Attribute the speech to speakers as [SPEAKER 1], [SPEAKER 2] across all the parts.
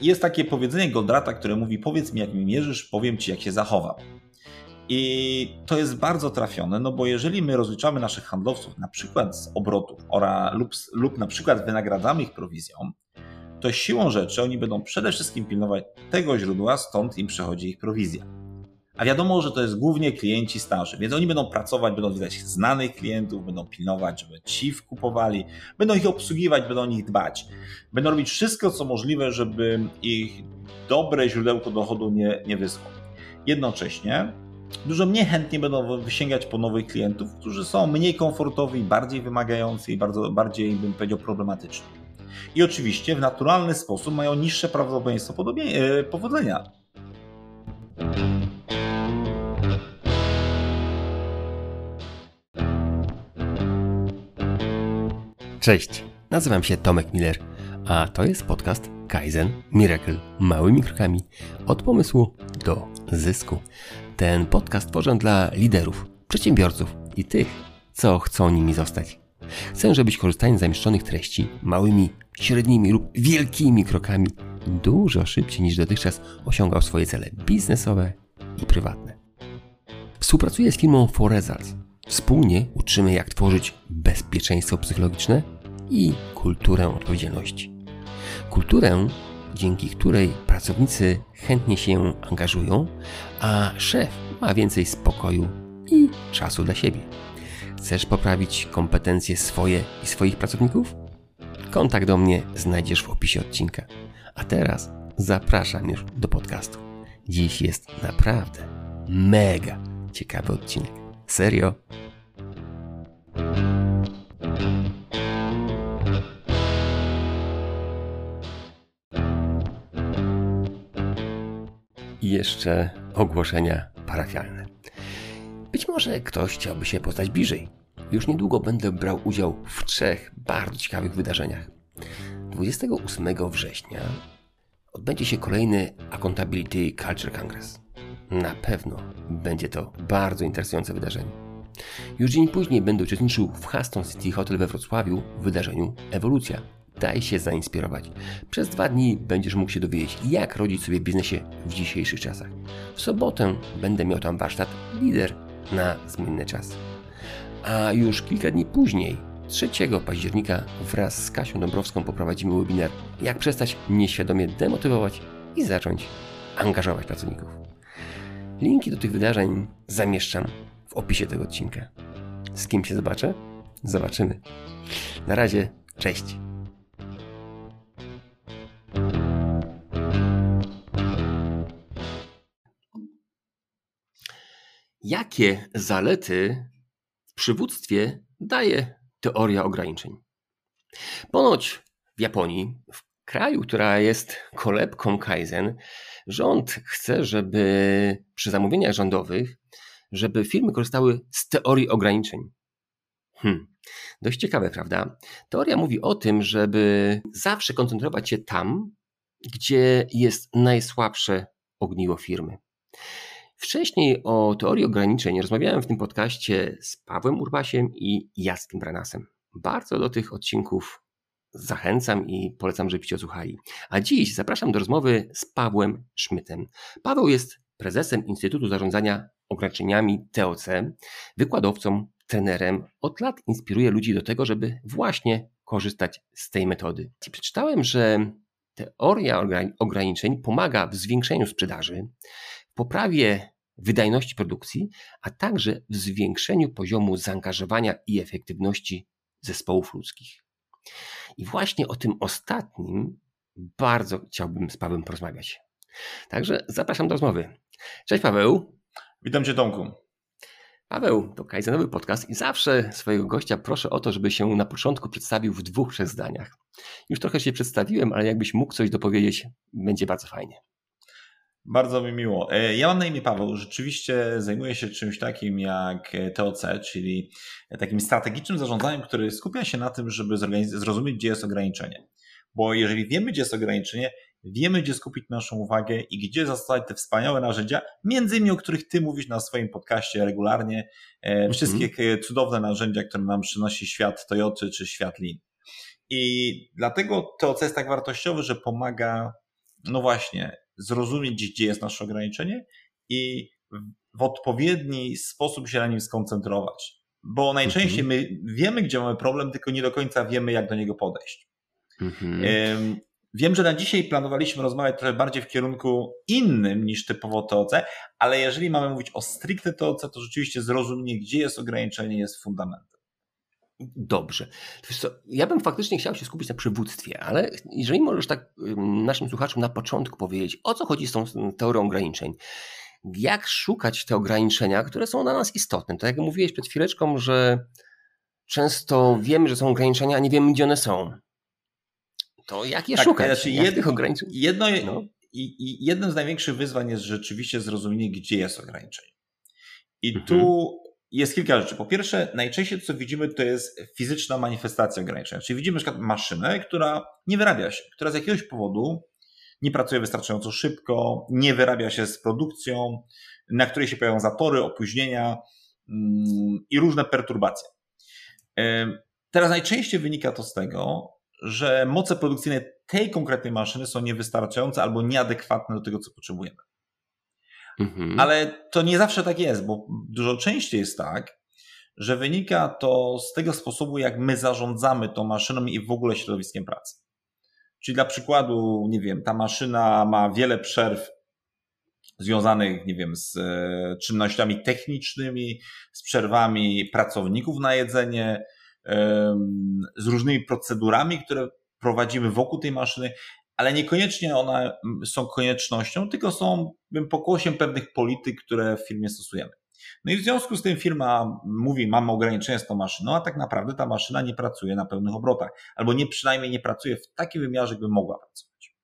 [SPEAKER 1] jest takie powiedzenie Goldrata, które mówi: Powiedz mi, jak mi mierzysz, powiem ci, jak się zachowam. I to jest bardzo trafione, no bo jeżeli my rozliczamy naszych handlowców na przykład z obrotów ora, lub, lub na przykład wynagradzamy ich prowizją, to siłą rzeczy oni będą przede wszystkim pilnować tego źródła, stąd im przechodzi ich prowizja. A wiadomo, że to jest głównie klienci starzy, więc oni będą pracować, będą widać znanych klientów, będą pilnować, żeby ci wkupowali, będą ich obsługiwać, będą o nich dbać. Będą robić wszystko, co możliwe, żeby ich dobre źródełko dochodu nie, nie wyschło. Jednocześnie dużo mniej chętnie będą wysięgać po nowych klientów, którzy są mniej komfortowi, bardziej wymagający i bardzo, bardziej, bym powiedział, problematyczni. I oczywiście w naturalny sposób mają niższe prawdopodobieństwo e, powodzenia.
[SPEAKER 2] Cześć, nazywam się Tomek Miller, a to jest podcast Kaizen Miracle małymi krokami od pomysłu do zysku. Ten podcast tworzę dla liderów, przedsiębiorców i tych, co chcą nimi zostać. Chcę, żebyś korzystając z zamieszczonych treści małymi, średnimi lub wielkimi krokami dużo szybciej niż dotychczas osiągał swoje cele biznesowe i prywatne. Współpracuję z firmą For Results. Wspólnie uczymy, jak tworzyć bezpieczeństwo psychologiczne i kulturę odpowiedzialności. Kulturę, dzięki której pracownicy chętnie się angażują, a szef ma więcej spokoju i czasu dla siebie. Chcesz poprawić kompetencje swoje i swoich pracowników? Kontakt do mnie znajdziesz w opisie odcinka. A teraz zapraszam już do podcastu. Dziś jest naprawdę mega ciekawy odcinek. Serio. I jeszcze ogłoszenia parafialne. Być może ktoś chciałby się poznać bliżej. Już niedługo będę brał udział w trzech bardzo ciekawych wydarzeniach. 28 września odbędzie się kolejny Accountability Culture Congress. Na pewno będzie to bardzo interesujące wydarzenie. Już dzień później będę uczestniczył w Haston City Hotel we Wrocławiu w wydarzeniu Ewolucja. Daj się zainspirować. Przez dwa dni będziesz mógł się dowiedzieć, jak rodzić sobie w biznesie w dzisiejszych czasach. W sobotę będę miał tam warsztat Lider na zmienny czas. A już kilka dni później, 3 października, wraz z Kasią Dąbrowską poprowadzimy webinar Jak przestać nieświadomie demotywować i zacząć angażować pracowników. Linki do tych wydarzeń zamieszczam w opisie tego odcinka. Z kim się zobaczę? Zobaczymy. Na razie, cześć. Jakie zalety w przywództwie daje teoria ograniczeń? Ponoć w Japonii, w kraju, która jest kolebką Kaizen, rząd chce, żeby przy zamówieniach rządowych, żeby firmy korzystały z teorii ograniczeń. Hmm. Dość ciekawe, prawda? Teoria mówi o tym, żeby zawsze koncentrować się tam, gdzie jest najsłabsze ogniwo firmy. Wcześniej o teorii ograniczeń rozmawiałem w tym podcaście z Pawłem Urbasiem i Jackiem Branasem. Bardzo do tych odcinków zachęcam i polecam, żebyście odsłuchali. A dziś zapraszam do rozmowy z Pawłem Szmytem. Paweł jest prezesem Instytutu Zarządzania Ograniczeniami TOC, wykładowcą, trenerem. Od lat inspiruje ludzi do tego, żeby właśnie korzystać z tej metody. Przeczytałem, że teoria ograniczeń pomaga w zwiększeniu sprzedaży, poprawie wydajności produkcji, a także w zwiększeniu poziomu zaangażowania i efektywności zespołów ludzkich. I właśnie o tym ostatnim bardzo chciałbym z Pawłem porozmawiać. Także zapraszam do rozmowy. Cześć Paweł.
[SPEAKER 1] Witam Cię Tomku.
[SPEAKER 2] Paweł, to Kajzenowy podcast i zawsze swojego gościa proszę o to, żeby się na początku przedstawił w dwóch, trzech zdaniach. Już trochę się przedstawiłem, ale jakbyś mógł coś dopowiedzieć, będzie bardzo fajnie.
[SPEAKER 1] Bardzo mi miło. E, ja mam na imię Paweł. Rzeczywiście zajmuję się czymś takim jak TOC, czyli takim strategicznym zarządzaniem, który skupia się na tym, żeby zrozumieć, gdzie jest ograniczenie. Bo jeżeli wiemy, gdzie jest ograniczenie, wiemy, gdzie skupić naszą uwagę i gdzie zastosować te wspaniałe narzędzia, między innymi o których Ty mówisz na swoim podcaście regularnie, mm -hmm. wszystkie cudowne narzędzia, które nam przynosi świat Toyoty czy świat Lean. I dlatego TOC jest tak wartościowy, że pomaga no właśnie, zrozumieć, gdzie jest nasze ograniczenie i w odpowiedni sposób się na nim skoncentrować. Bo najczęściej mhm. my wiemy, gdzie mamy problem, tylko nie do końca wiemy, jak do niego podejść. Mhm. Wiem, że na dzisiaj planowaliśmy rozmawiać trochę bardziej w kierunku innym niż typowo TOC, ale jeżeli mamy mówić o stricte TOC, to rzeczywiście zrozumienie, gdzie jest ograniczenie, jest fundamentem.
[SPEAKER 2] Dobrze. Co, ja bym faktycznie chciał się skupić na przywództwie, ale jeżeli możesz tak naszym słuchaczom na początku powiedzieć, o co chodzi z tą teorią ograniczeń, jak szukać te ograniczenia, które są dla nas istotne. Tak jak mówiłeś przed chwileczką, że często wiemy, że są ograniczenia, a nie wiemy, gdzie one są. To jak je tak, szukać? Znaczy jak
[SPEAKER 1] jedno, ograniczeń? Jedno, no. i, i jednym z największych wyzwań jest rzeczywiście zrozumienie, gdzie jest ograniczenie. I mhm. tu jest kilka rzeczy. Po pierwsze, najczęściej to, co widzimy, to jest fizyczna manifestacja ograniczenia. Czyli widzimy na przykład maszynę, która nie wyrabia się, która z jakiegoś powodu nie pracuje wystarczająco szybko, nie wyrabia się z produkcją, na której się pojawiają zatory, opóźnienia mm, i różne perturbacje. Teraz najczęściej wynika to z tego, że moce produkcyjne tej konkretnej maszyny są niewystarczające albo nieadekwatne do tego, co potrzebujemy. Mhm. Ale to nie zawsze tak jest, bo dużo częściej jest tak, że wynika to z tego sposobu, jak my zarządzamy tą maszyną i w ogóle środowiskiem pracy. Czyli dla przykładu, nie wiem, ta maszyna ma wiele przerw związanych, nie wiem, z e, czynnościami technicznymi, z przerwami pracowników na jedzenie, z różnymi procedurami, które prowadzimy wokół tej maszyny, ale niekoniecznie one są koniecznością, tylko są pokłosiem pewnych polityk, które w firmie stosujemy. No i w związku z tym firma mówi, mamy ograniczenia z tą maszyną, a tak naprawdę ta maszyna nie pracuje na pełnych obrotach, albo nie przynajmniej nie pracuje w takim wymiarze, by mogła pracować.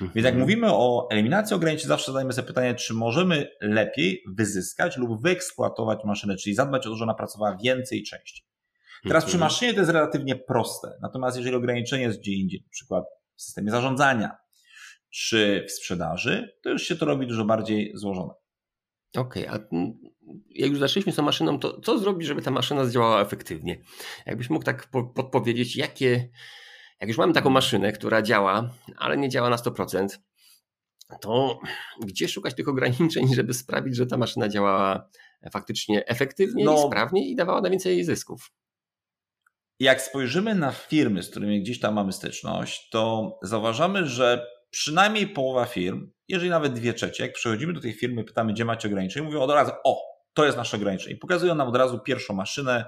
[SPEAKER 1] Mhm. Więc jak mówimy o eliminacji ograniczeń, zawsze zadajemy sobie pytanie, czy możemy lepiej wyzyskać lub wyeksploatować maszynę, czyli zadbać o to, że ona pracowała więcej i częściej. Teraz przy mhm. maszynie to jest relatywnie proste, natomiast jeżeli ograniczenie jest gdzie indziej, na przykład w systemie zarządzania czy w sprzedaży, to już się to robi dużo bardziej złożone.
[SPEAKER 2] Okej, okay, a jak już zaczęliśmy z tą maszyną, to co zrobić, żeby ta maszyna zdziałała efektywnie? Jakbyś mógł tak podpowiedzieć, jakie, jak już mamy taką maszynę, która działa, ale nie działa na 100%, to gdzie szukać tych ograniczeń, żeby sprawić, że ta maszyna działała faktycznie efektywnie no, i sprawnie i dawała na więcej zysków?
[SPEAKER 1] Jak spojrzymy na firmy, z którymi gdzieś tam mamy styczność, to zauważamy, że przynajmniej połowa firm, jeżeli nawet dwie trzecie, jak przychodzimy do tej firmy, pytamy, gdzie macie ograniczenia, mówią od razu, o, to jest nasze ograniczenie. I pokazują nam od razu pierwszą maszynę,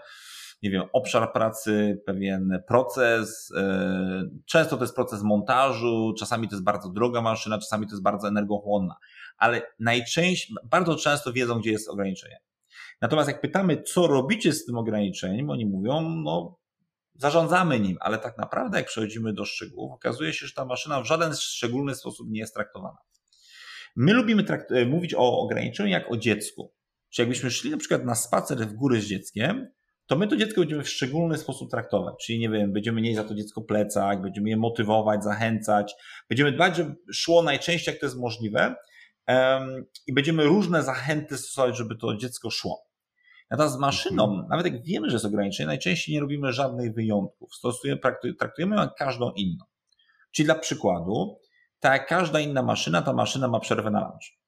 [SPEAKER 1] nie wiem, obszar pracy, pewien proces. E, często to jest proces montażu, czasami to jest bardzo droga maszyna, czasami to jest bardzo energochłonna, ale najczęściej, bardzo często wiedzą, gdzie jest ograniczenie. Natomiast jak pytamy, co robicie z tym ograniczeniem, oni mówią, no zarządzamy nim, ale tak naprawdę jak przechodzimy do szczegółów, okazuje się, że ta maszyna w żaden szczególny sposób nie jest traktowana. My lubimy e, mówić o ograniczeniu jak o dziecku. Czy jakbyśmy szli na przykład na spacer w góry z dzieckiem, to my to dziecko będziemy w szczególny sposób traktować. Czyli nie wiem, będziemy mieć za to dziecko plecak, będziemy je motywować, zachęcać, będziemy dbać, żeby szło najczęściej jak to jest możliwe um, i będziemy różne zachęty stosować, żeby to dziecko szło. Natomiast z maszyną, mhm. nawet jak wiemy, że jest ograniczenie, najczęściej nie robimy żadnych wyjątków. Stosujemy, traktujemy ją jak każdą inną. Czyli dla przykładu, tak jak każda inna maszyna, ta maszyna ma przerwę na lunch.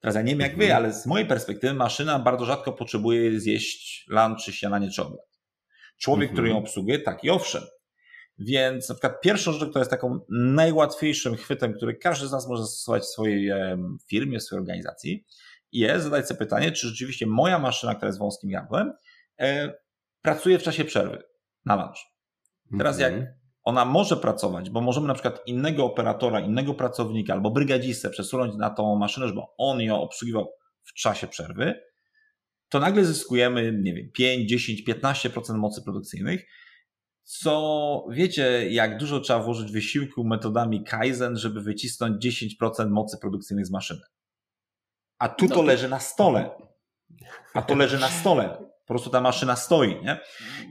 [SPEAKER 1] Teraz ja nie wiem jak wy, mhm. ale z mojej perspektywy maszyna bardzo rzadko potrzebuje zjeść lunch czy śniadanie czy obiad. Człowiek, który ją mhm. obsługuje, tak i owszem. Więc na przykład pierwszą rzecz, która jest taką najłatwiejszym chwytem, który każdy z nas może zastosować w swojej firmie, w swojej organizacji, jest zadać sobie pytanie, czy rzeczywiście moja maszyna, która jest wąskim gardłem, e, pracuje w czasie przerwy na lunch. Teraz jak mhm. ona może pracować, bo możemy na przykład innego operatora, innego pracownika albo brygadzistę przesunąć na tą maszynę, żeby on ją obsługiwał w czasie przerwy, to nagle zyskujemy, nie wiem, 5, 10, 15% mocy produkcyjnych, co wiecie, jak dużo trzeba włożyć wysiłku metodami Kaizen, żeby wycisnąć 10% mocy produkcyjnych z maszyny. A tu no to leży na stole. A to leży na stole. Po prostu ta maszyna stoi, nie?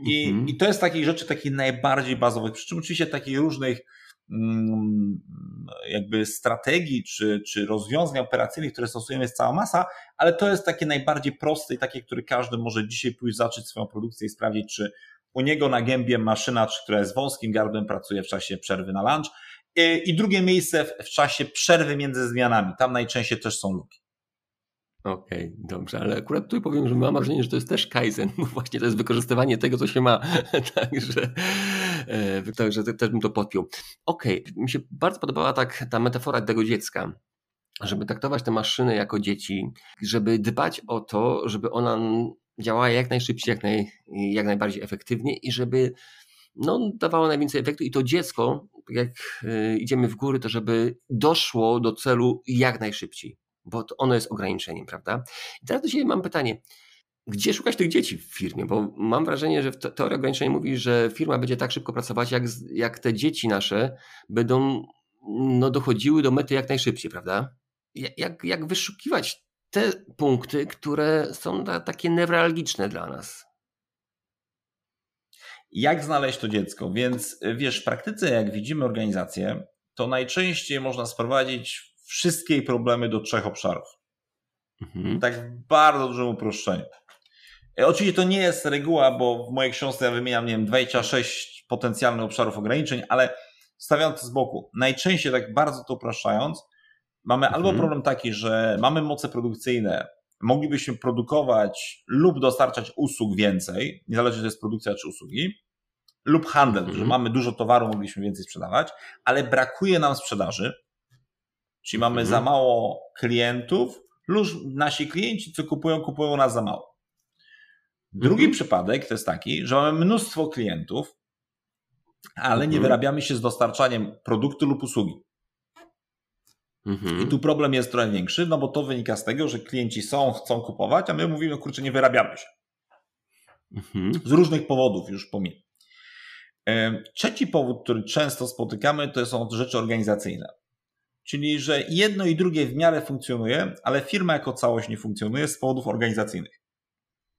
[SPEAKER 1] I, mhm. i to jest takich rzeczy takich najbardziej bazowych. Przy czym oczywiście takich różnych mm, jakby strategii czy, czy rozwiązań operacyjnych, które stosujemy jest cała masa, ale to jest takie najbardziej proste i takie, które każdy może dzisiaj pójść zacząć swoją produkcję i sprawdzić, czy u niego na gębie maszyna, która jest wąskim gardłem, pracuje w czasie przerwy na lunch I drugie miejsce w czasie przerwy między zmianami. Tam najczęściej też są luki.
[SPEAKER 2] Okej, okay, dobrze, ale akurat tutaj powiem, że mam wrażenie, że to jest też Kaizen, bo właśnie to jest wykorzystywanie tego, co się ma. także, e, także też bym to podpiął. Okej, okay, mi się bardzo podobała tak ta metafora tego dziecka, żeby traktować te maszyny jako dzieci, żeby dbać o to, żeby ona działała jak najszybciej, jak, naj, jak najbardziej efektywnie i żeby no, dawało najwięcej efektu i to dziecko, jak y, idziemy w góry, to żeby doszło do celu jak najszybciej, bo ono jest ograniczeniem, prawda? I teraz do mam pytanie, gdzie szukać tych dzieci w firmie? Bo mam wrażenie, że teoria ograniczenia mówi, że firma będzie tak szybko pracować, jak, jak te dzieci nasze będą no, dochodziły do mety jak najszybciej, prawda? Jak, jak wyszukiwać te punkty, które są takie newralgiczne dla nas?
[SPEAKER 1] jak znaleźć to dziecko. Więc wiesz, w praktyce, jak widzimy organizację, to najczęściej można sprowadzić wszystkie problemy do trzech obszarów. Mhm. Tak w bardzo dużym uproszczeniu. E, oczywiście to nie jest reguła, bo w mojej książce ja wymieniam, nie wiem, 26 potencjalnych obszarów ograniczeń, ale stawiając to z boku, najczęściej tak bardzo to upraszczając, mamy mhm. albo problem taki, że mamy moce produkcyjne, moglibyśmy produkować lub dostarczać usług więcej, niezależnie czy to jest produkcja czy usługi, lub handel, mm. że mamy dużo towaru, mogliśmy więcej sprzedawać, ale brakuje nam sprzedaży, czyli mamy mm. za mało klientów, lub nasi klienci, co kupują, kupują nas za mało. Drugi mm. przypadek to jest taki, że mamy mnóstwo klientów, ale nie mhm. wyrabiamy się z dostarczaniem produktu lub usługi. Mhm. I tu problem jest trochę większy, no bo to wynika z tego, że klienci są, chcą kupować, a my mówimy, kurczę, nie wyrabiamy się. Mhm. Z różnych powodów już pomimo. Trzeci powód, który często spotykamy, to są rzeczy organizacyjne. Czyli, że jedno i drugie w miarę funkcjonuje, ale firma jako całość nie funkcjonuje z powodów organizacyjnych.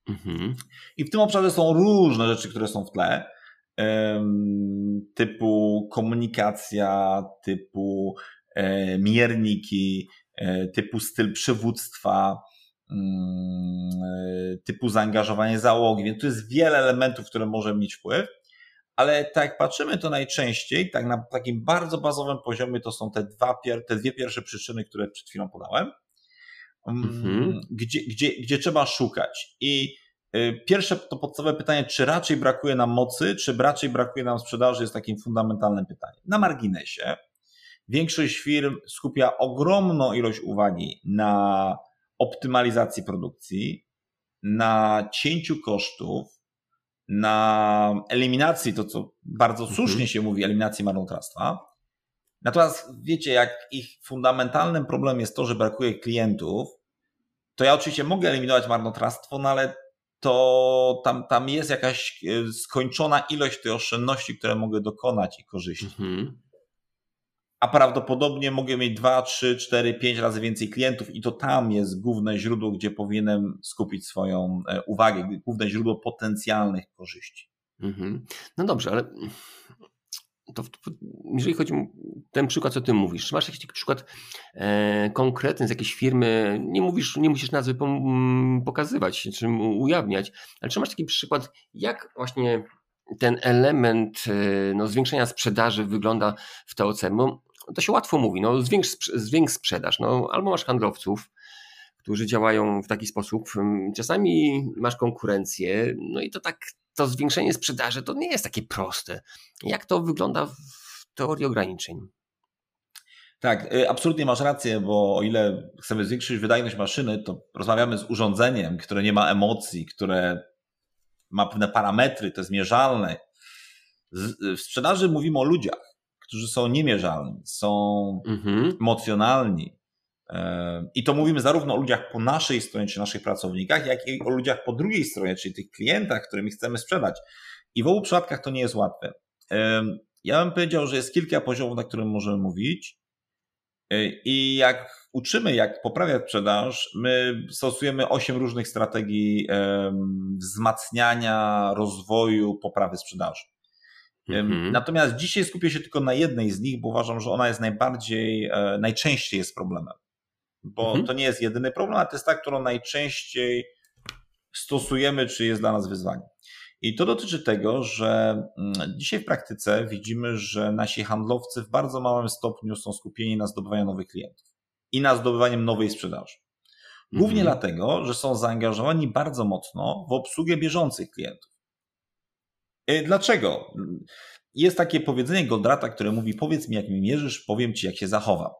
[SPEAKER 1] Mhm. I w tym obszarze są różne rzeczy, które są w tle, typu komunikacja, typu e, mierniki, e, typu styl przywództwa, mm, e, typu zaangażowanie załogi, więc tu jest wiele elementów, które może mieć wpływ ale tak jak patrzymy, to najczęściej, tak na takim bardzo bazowym poziomie, to są te, dwa, te dwie pierwsze przyczyny, które przed chwilą podałem, mm, mhm. gdzie, gdzie, gdzie trzeba szukać. I y, pierwsze to podstawowe pytanie, czy raczej brakuje nam mocy, czy raczej brakuje nam sprzedaży, jest takim fundamentalnym pytaniem. Na marginesie większość firm skupia ogromną ilość uwagi na optymalizacji produkcji, na cięciu kosztów, na eliminacji, to co bardzo mhm. słusznie się mówi, eliminacji marnotrawstwa. Natomiast wiecie, jak ich fundamentalnym problemem jest to, że brakuje klientów, to ja oczywiście mogę eliminować marnotrawstwo, no ale to tam, tam jest jakaś e, skończona ilość tej oszczędności, które mogę dokonać i korzyści. Mhm a prawdopodobnie mogę mieć 2, 3, 4, 5 razy więcej klientów i to tam jest główne źródło, gdzie powinienem skupić swoją e, uwagę, główne źródło potencjalnych korzyści. Mhm.
[SPEAKER 2] No dobrze, ale to, jeżeli chodzi o ten przykład, co ty mówisz, czy masz jakiś przykład e, konkretny z jakiejś firmy, nie mówisz, nie musisz nazwy pokazywać, czy ujawniać, ale czy masz taki przykład, jak właśnie ten element e, no, zwiększenia sprzedaży wygląda w TOC? Bo to się łatwo mówi, no zwiększ, zwiększ sprzedaż, no albo masz handlowców, którzy działają w taki sposób, czasami masz konkurencję, no i to tak, to zwiększenie sprzedaży to nie jest takie proste. Jak to wygląda w teorii ograniczeń?
[SPEAKER 1] Tak, y, absolutnie masz rację, bo o ile chcemy zwiększyć wydajność maszyny, to rozmawiamy z urządzeniem, które nie ma emocji, które ma pewne parametry, to jest mierzalne. W sprzedaży mówimy o ludziach którzy są niemierzalni, są mhm. emocjonalni. I to mówimy zarówno o ludziach po naszej stronie, czy naszych pracownikach, jak i o ludziach po drugiej stronie, czyli tych klientach, którymi chcemy sprzedać. I w obu przypadkach to nie jest łatwe. Ja bym powiedział, że jest kilka poziomów, na którym możemy mówić. E, I jak uczymy, jak poprawiać sprzedaż, my stosujemy osiem różnych strategii wzmacniania, rozwoju, poprawy sprzedaży. Mhm. Natomiast dzisiaj skupię się tylko na jednej z nich, bo uważam, że ona jest najbardziej, e, najczęściej jest problemem. Bo mhm. to nie jest jedyny problem, ale to jest ta, którą najczęściej stosujemy, czy jest dla nas wyzwaniem. I to dotyczy tego, że mm, dzisiaj w praktyce widzimy, że nasi handlowcy w bardzo małym stopniu są skupieni na zdobywaniu nowych klientów i na zdobywaniem nowej sprzedaży. Głównie mhm. dlatego, że są zaangażowani bardzo mocno w obsługę bieżących klientów. Y, dlaczego? Jest takie powiedzenie Goldrata, które mówi: Powiedz mi, jak mi mierzysz, powiem ci, jak się zachowam.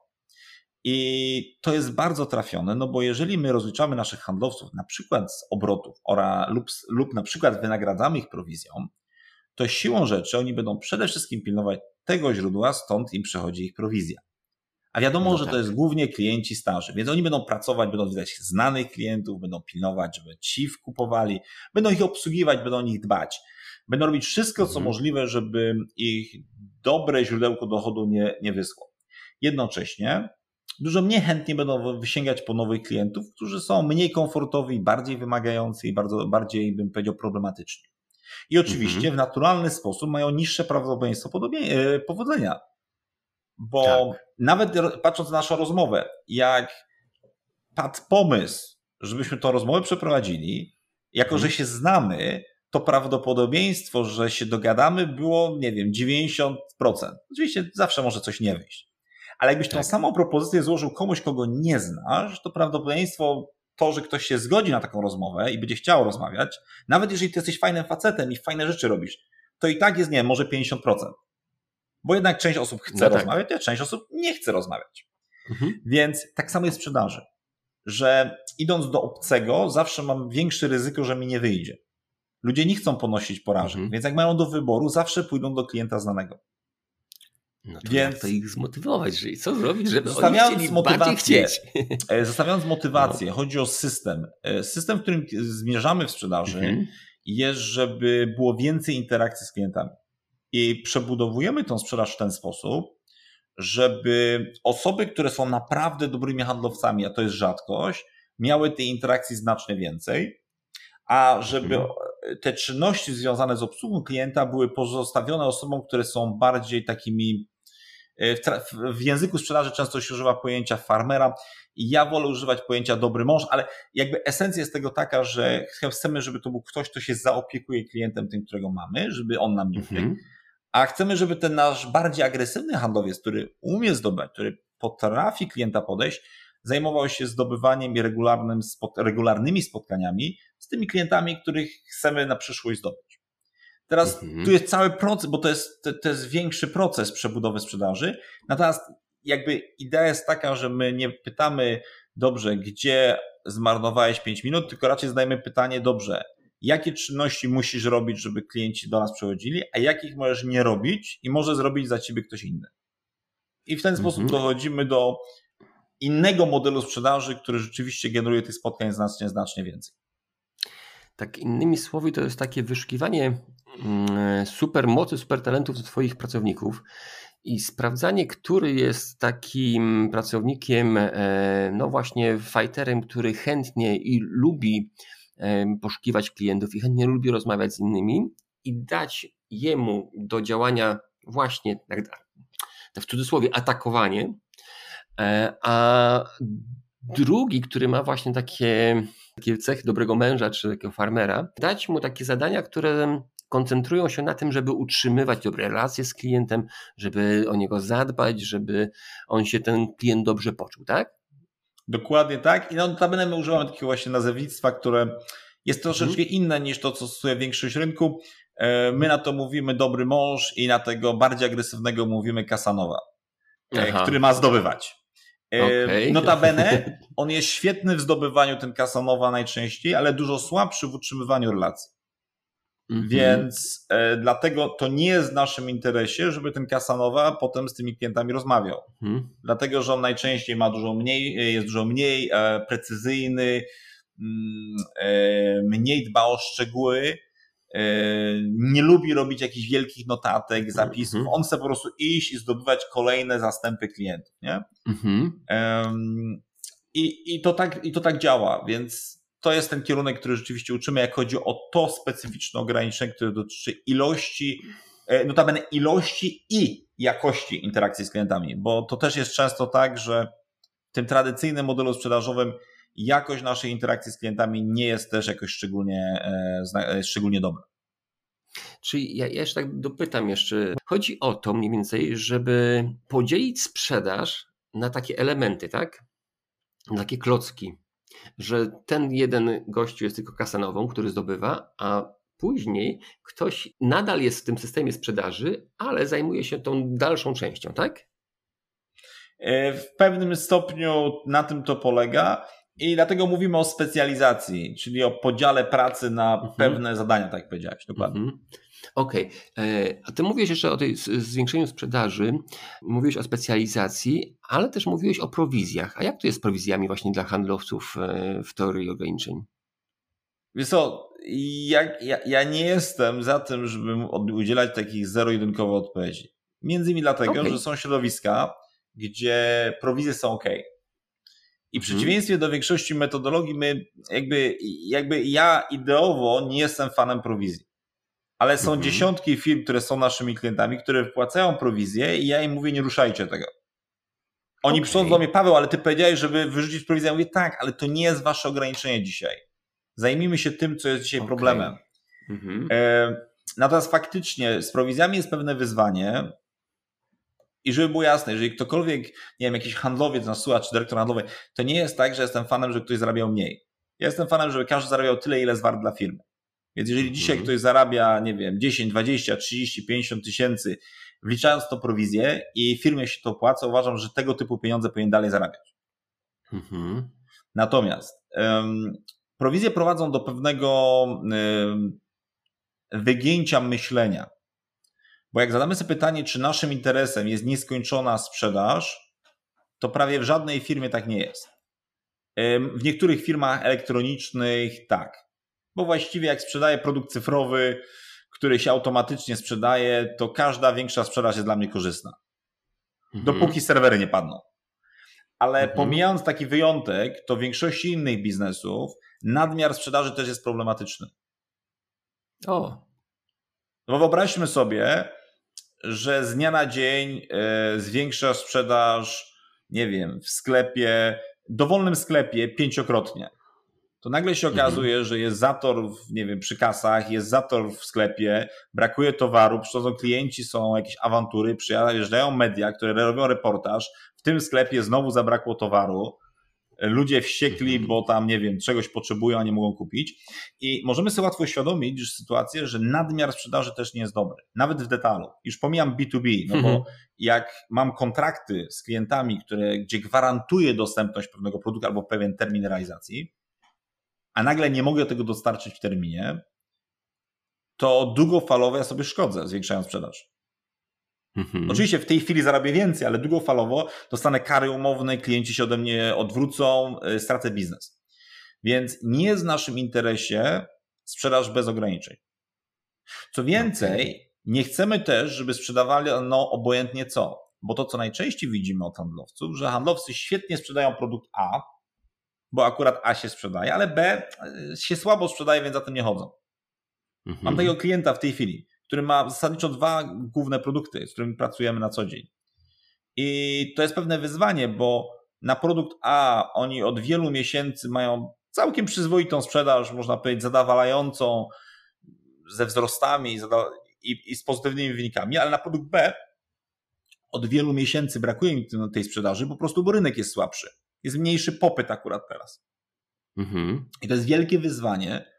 [SPEAKER 1] I to jest bardzo trafione, no bo jeżeli my rozliczamy naszych handlowców na przykład z obrotów ora, lub, lub na przykład wynagradzamy ich prowizją, to siłą rzeczy oni będą przede wszystkim pilnować tego źródła, stąd im przychodzi ich prowizja. A wiadomo, no że tak. to jest głównie klienci starzy, więc oni będą pracować, będą widać znanych klientów, będą pilnować, żeby ci wkupowali, będą ich obsługiwać, będą o nich dbać. Będą robić wszystko, co mhm. możliwe, żeby ich dobre źródełko dochodu nie, nie wyschło. Jednocześnie dużo mniej chętnie będą wysięgać po nowych klientów, którzy są mniej komfortowi, bardziej wymagający i bardzo, bardziej, bym powiedział, problematyczni. I oczywiście mhm. w naturalny sposób mają niższe prawdopodobieństwo e, powodzenia. Bo tak. nawet patrząc na naszą rozmowę, jak padł pomysł, żebyśmy tą rozmowę przeprowadzili, jako mhm. że się znamy, to prawdopodobieństwo, że się dogadamy, było, nie wiem, 90%. Oczywiście zawsze może coś nie wyjść. Ale jakbyś tak. tą samą propozycję złożył komuś, kogo nie znasz, to prawdopodobieństwo to, że ktoś się zgodzi na taką rozmowę i będzie chciał rozmawiać, nawet jeżeli ty jesteś fajnym facetem i fajne rzeczy robisz, to i tak jest, nie wiem, może 50%. Bo jednak część osób chce no tak. rozmawiać, a część osób nie chce rozmawiać. Mhm. Więc tak samo jest w sprzedaży, że idąc do obcego, zawsze mam większe ryzyko, że mi nie wyjdzie. Ludzie nie chcą ponosić porażek, mhm. więc jak mają do wyboru, zawsze pójdą do klienta znanego.
[SPEAKER 2] No to Więc to ich zmotywować, że co zrobić, żeby zostawiając oni motywację, chcieć.
[SPEAKER 1] E, zostawiając motywację, no. chodzi o system. E, system, w którym zmierzamy w sprzedaży mhm. jest, żeby było więcej interakcji z klientami. I przebudowujemy tą sprzedaż w ten sposób, żeby osoby, które są naprawdę dobrymi handlowcami, a to jest rzadkość, miały tej interakcji znacznie więcej, a żeby mhm te czynności związane z obsługą klienta były pozostawione osobom, które są bardziej takimi e, w, w, języku sprzedaży często się używa pojęcia farmera i ja wolę używać pojęcia dobry mąż, ale jakby esencja jest tego taka, że chcemy, żeby to był ktoś, kto się zaopiekuje klientem tym, którego mamy, żeby on nam nie uciekł, mhm. a chcemy, żeby ten nasz bardziej agresywny handlowiec, który umie zdobyć, który potrafi klienta podejść, zajmował się zdobywaniem i regularnym, regularnymi spotkaniami z tymi klientami, których chcemy na przyszłość zdobyć. Teraz mhm. tu jest cały proces, bo to jest, to, to jest większy proces przebudowy sprzedaży. Natomiast jakby idea jest taka, że my nie pytamy, dobrze, gdzie zmarnowałeś 5 minut, tylko raczej zadajemy pytanie, dobrze, jakie czynności musisz robić, żeby klienci do nas przychodzili, a jakich możesz nie robić i może zrobić za ciebie ktoś inny. I w ten mhm. sposób dochodzimy do innego modelu sprzedaży, który rzeczywiście generuje tych spotkań znacznie, znacznie więcej.
[SPEAKER 2] Tak innymi słowy, to jest takie wyszukiwanie mm, super mocy, super talentów do Twoich pracowników i sprawdzanie, który jest takim pracownikiem, e, no właśnie fighterem, który chętnie i lubi e, poszukiwać klientów i chętnie lubi rozmawiać z innymi i dać jemu do działania właśnie, tak, w cudzysłowie, atakowanie, e, a drugi, który ma właśnie takie takie cechy dobrego męża czy takiego farmera, dać mu takie zadania, które koncentrują się na tym, żeby utrzymywać dobre relacje z klientem, żeby o niego zadbać, żeby on się ten klient dobrze poczuł, tak?
[SPEAKER 1] Dokładnie tak. I no, notabene my używamy takiego właśnie nazewnictwa, które jest troszeczkę mhm. inne niż to, co stosuje większość rynku. E, my na to mówimy dobry mąż i na tego bardziej agresywnego mówimy kasanowa, e, Aha. który ma zdobywać. Okay. Notabene, on jest świetny w zdobywaniu ten Kasanowa najczęściej, ale dużo słabszy w utrzymywaniu relacji. Mm -hmm. Więc e, dlatego to nie jest w naszym interesie, żeby ten Kasanowa potem z tymi klientami rozmawiał. Mm -hmm. Dlatego, że on najczęściej ma dużo mniej, e, jest dużo mniej e, precyzyjny, mm, e, mniej dba o szczegóły, nie lubi robić jakichś wielkich notatek, zapisów. -hmm. On chce po prostu iść i zdobywać kolejne zastępy klientów, nie? -hmm. i, i, to tak, I to tak działa, więc to jest ten kierunek, który rzeczywiście uczymy, jak chodzi o to specyficzne ograniczenie, które dotyczy ilości, e, notabene ilości i jakości interakcji z klientami, bo to też jest często tak, że w tym tradycyjnym modelu sprzedażowym jakość naszej interakcji z klientami nie jest też jakoś szczególnie, e, e, szczególnie dobra.
[SPEAKER 2] Czyli ja, ja jeszcze tak dopytam jeszcze. Chodzi o to mniej więcej, żeby podzielić sprzedaż na takie elementy, tak? Na takie klocki. Że ten jeden gościu jest tylko kasanową, który zdobywa, a później ktoś nadal jest w tym systemie sprzedaży, ale zajmuje się tą dalszą częścią, tak?
[SPEAKER 1] E, w pewnym stopniu na tym to polega. I dlatego mówimy o specjalizacji, czyli o podziale pracy na mhm. pewne zadania, tak jak powiedziałeś, dokładnie. Mhm.
[SPEAKER 2] Okej, okay. E, a ty mówiłeś jeszcze o tej zwiększeniu sprzedaży, mówiłeś o specjalizacji, ale też mówiłeś o prowizjach. A jak to jest z prowizjami właśnie dla handlowców e, w teorii ograniczeń?
[SPEAKER 1] Wiesz co, ja, ja, ja nie jestem za tym, żeby udzielać takich zero-jedynkowych odpowiedzi. Między innymi dlatego, okay. że są środowiska, gdzie prowizje są ok. I w mhm. przeciwieństwie do większości metodologii, my jakby, jakby ja ideowo nie jestem fanem prowizji. Ale są mhm. dziesiątki firm, które są naszymi klientami, które wpłacają prowizję i ja im mówię, nie ruszajcie tego. Oni okay. przychodzą do mnie, Paweł, ale ty powiedziałeś, żeby wyrzucić prowizję. Ja mówię, tak, ale to nie jest wasze ograniczenie dzisiaj. Zajmijmy się tym, co jest dzisiaj okay. problemem. Mhm. E, natomiast faktycznie z prowizjami jest pewne wyzwanie, i żeby było jasne, jeżeli ktokolwiek, nie wiem, jakiś handlowiec nas słucha, czy dyrektor handlowy, to nie jest tak, że jestem fanem, że ktoś zarabiał mniej. Ja jestem fanem, żeby każdy zarabiał tyle, ile jest wart dla firmy. Więc jeżeli dzisiaj mhm. ktoś zarabia, nie wiem, 10, 20, 30, 50 tysięcy, wliczając to prowizję i firmie się to opłaca, uważam, że tego typu pieniądze powinien dalej zarabiać. Mhm. Natomiast um, prowizje prowadzą do pewnego um, wygięcia myślenia. Bo jak zadamy sobie pytanie, czy naszym interesem jest nieskończona sprzedaż, to prawie w żadnej firmie tak nie jest. W niektórych firmach elektronicznych tak. Bo właściwie jak sprzedaję produkt cyfrowy, który się automatycznie sprzedaje, to każda większa sprzedaż jest dla mnie korzystna. Mhm. Dopóki serwery nie padną. Ale mhm. pomijając taki wyjątek, to w większości innych biznesów nadmiar sprzedaży też jest problematyczny.
[SPEAKER 2] O.
[SPEAKER 1] No wyobraźmy sobie, że z dnia na dzień e, zwiększa sprzedaż, nie wiem, w sklepie, dowolnym sklepie pięciokrotnie. To nagle się mhm. okazuje, że jest zator, w, nie wiem, przy kasach, jest zator w sklepie, brakuje towaru, przychodzą klienci, są jakieś awantury, przyjeżdżają media, które robią reportaż, w tym sklepie znowu zabrakło towaru, ludzie wściekli, mhm. bo tam, nie wiem, czegoś potrzebują, a nie mogą kupić. I możemy sobie łatwo uświadomić sytuację, że nadmiar sprzedaży też nie jest dobry, nawet w detalu. Już pomijam B2B, no bo mhm. jak mam kontrakty z klientami, które, gdzie gwarantuję dostępność pewnego produktu albo pewien termin realizacji, a nagle nie mogę tego dostarczyć w terminie, to długofalowo ja sobie szkodzę, zwiększając sprzedaż. Mhm. Oczywiście w tej chwili zarabię więcej, ale długofalowo dostanę kary umowne, klienci się ode mnie odwrócą, y, stracę biznes. Więc nie jest w naszym interesie sprzedaż bez ograniczeń. Co więcej, nie chcemy też, żeby sprzedawali no, obojętnie co. Bo to, co najczęściej widzimy od handlowców, że handlowcy świetnie sprzedają produkt A, bo akurat A się sprzedaje, ale B y, się słabo sprzedaje, więc za tym nie chodzą. Mhm. Mam takiego klienta w tej chwili który ma zasadniczo dwa główne produkty, z którymi pracujemy na co dzień. I to jest pewne wyzwanie, bo na produkt A oni od wielu miesięcy mają całkiem przyzwoitą sprzedaż, można powiedzieć, zadawalającą ze wzrostami i, z pozytywnymi wynikami, ale na produkt B od wielu miesięcy brakuje mi tej sprzedaży, po prostu bo rynek jest słabszy. Jest mniejszy popyt akurat teraz. Mhm. I to jest wielkie wyzwanie,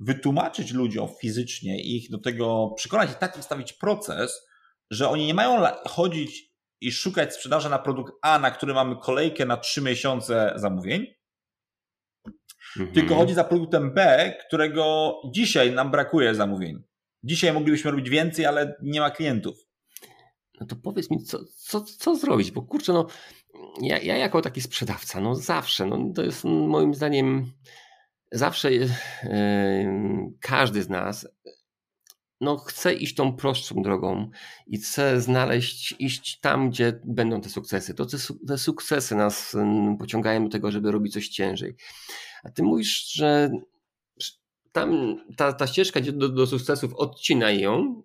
[SPEAKER 1] wytłumaczyć ludziom fizycznie ich do tego, przekonać ich tak ustawić proces, że oni nie mają chodzić i szukać sprzedaży na produkt A, na który mamy kolejkę na 3 miesiące zamówień, mhm. tylko chodzi za produktem B, którego dzisiaj nam brakuje zamówień. Dzisiaj moglibyśmy robić więcej, ale nie ma klientów.
[SPEAKER 2] No to powiedz mi, co, co, co zrobić? Bo kurczę, no ja, ja jako taki sprzedawca, no zawsze, no to jest moim zdaniem zawsze każdy z nas no, chce iść tą prostszą drogą i chce znaleźć, iść tam, gdzie będą te sukcesy. To te, te sukcesy nas pociągają do tego, żeby robić coś ciężej. A ty mówisz, że tam ta, ta ścieżka do, do sukcesów odcina ją,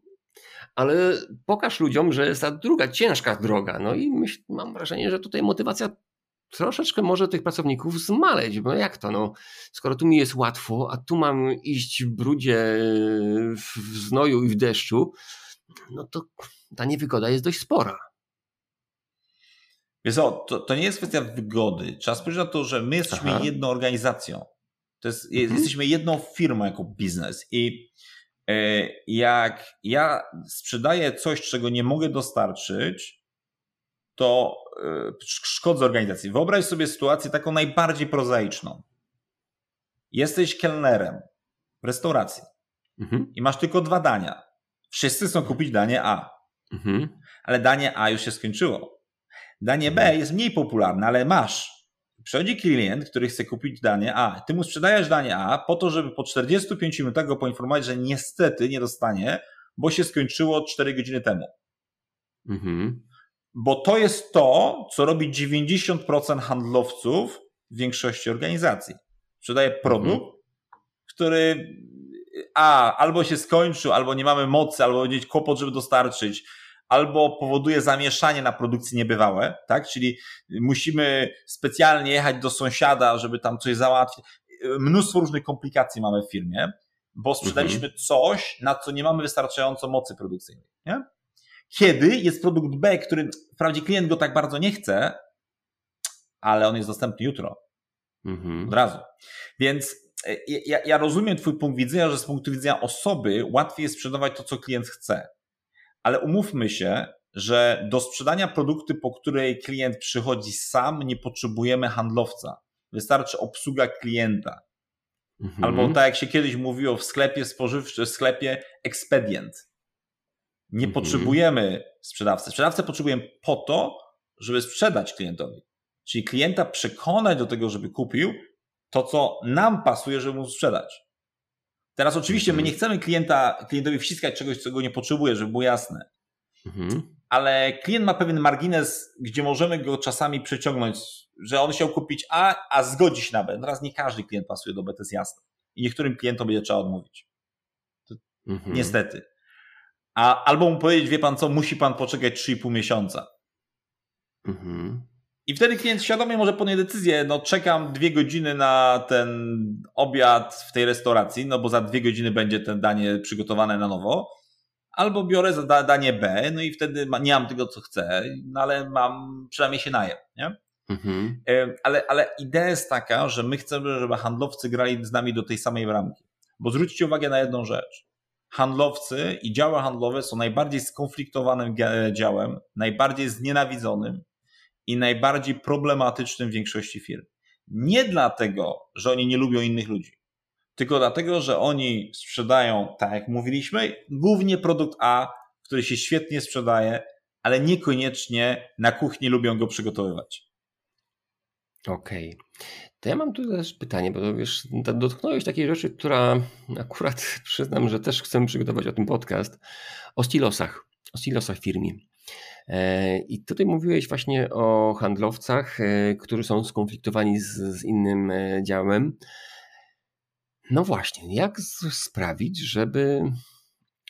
[SPEAKER 2] ale pokaż ludziom, że jest ta druga, ciężka droga. No i myśl, mam wrażenie, że tutaj motywacja troszeczkę może tych pracowników zmaleć, bo jak to, no, skoro tu mi jest łatwo, a tu mam iść w brudzie, w znoju i w deszczu, no to ta niewygoda jest dość spora.
[SPEAKER 1] Wiesz co, to, to nie jest kwestia wygody. Trzeba spojrzeć na to, że my jesteśmy Aha. jedną organizacją. To jest, mhm. Jesteśmy jedną firmą jako biznes i e, jak ja sprzedaję coś, czego nie mogę dostarczyć, to e, szkodzę organizacji. Wyobraź sobie sytuację taką najbardziej prozaiczną. Jesteś kelnerem w restauracji mhm. i masz tylko dwa dania. Wszyscy chcą kupić danie A, mhm. ale danie A już się skończyło. Danie B jest mniej popularne, ale masz. Przychodzi klient, który chce kupić danie A. Ty mu sprzedajesz danie A po to, żeby po 45 minutach go poinformować, że niestety nie dostanie, bo się skończyło 4 godziny temu. Mhm. Bo to jest to, co robi 90% handlowców w większości organizacji. Sprzedaje produkt, mhm. który a, albo się skończył, albo nie mamy mocy, albo będzie kłopot, żeby dostarczyć, albo powoduje zamieszanie na produkcji niebywałe, tak? Czyli musimy specjalnie jechać do sąsiada, żeby tam coś załatwić. Mnóstwo różnych komplikacji mamy w firmie, bo sprzedaliśmy mhm. coś, na co nie mamy wystarczająco mocy produkcyjnej. Nie? Kiedy jest produkt B, który wprawdzie klient go tak bardzo nie chce, ale on jest dostępny jutro. Mhm. Od razu. Więc e, ja, ja rozumiem Twój punkt widzenia, że z punktu widzenia osoby łatwiej jest sprzedawać to, co klient chce ale umówmy się, że do sprzedania produktu, po której klient przychodzi sam, nie potrzebujemy handlowca. Wystarczy obsługa klienta. Mhm. Albo tak jak się kiedyś mówiło w sklepie spożywczym, w sklepie ekspedient. Nie mhm. potrzebujemy sprzedawcy. Sprzedawcę potrzebujemy po to, żeby sprzedać klientowi. Czyli klienta przekonać do tego, żeby kupił to, co nam pasuje, żeby mu sprzedać. Teraz oczywiście my mhm. nie chcemy klienta, klientowi wciskać czegoś, czego nie potrzebuje, żeby było jasne. Mhm. Ale klient ma pewien margines, gdzie możemy go czasami przeciągnąć, że on chciał kupić A, a zgodzi się na B. Teraz nie każdy klient pasuje do B, to jest jasne. I niektórym klientom będzie trzeba odmówić. Mhm. Niestety. A, albo mu powiedzieć, wie pan co, musi pan poczekać 3,5 miesiąca. Mhm. I wtedy klient świadomie może podjąć decyzję, no czekam dwie godziny na ten obiad w tej restauracji, no bo za dwie godziny będzie ten danie przygotowane na nowo, albo biorę za danie B, no i wtedy nie mam tego, co chcę, no ale mam, przynajmniej się najem, nie? Mhm. Ale, ale idea jest taka, że my chcemy, żeby handlowcy grali z nami do tej samej bramki. Bo zwróćcie uwagę na jedną rzecz. Handlowcy i działy handlowe są najbardziej skonfliktowanym działem, najbardziej znienawidzonym, i najbardziej problematycznym w większości firm. Nie dlatego, że oni nie lubią innych ludzi, tylko dlatego, że oni sprzedają, tak jak mówiliśmy, głównie produkt A, który się świetnie sprzedaje, ale niekoniecznie na kuchni lubią go przygotowywać.
[SPEAKER 2] Okej. Okay. To ja mam tu też pytanie, bo wiesz, dotknąłeś takiej rzeczy, która akurat przyznam, że też chcę przygotować o tym podcast, o stilosach, o stilosach firmie. I tutaj mówiłeś właśnie o handlowcach, e, którzy są skonfliktowani z, z innym e, działem. No właśnie, jak sprawić, żeby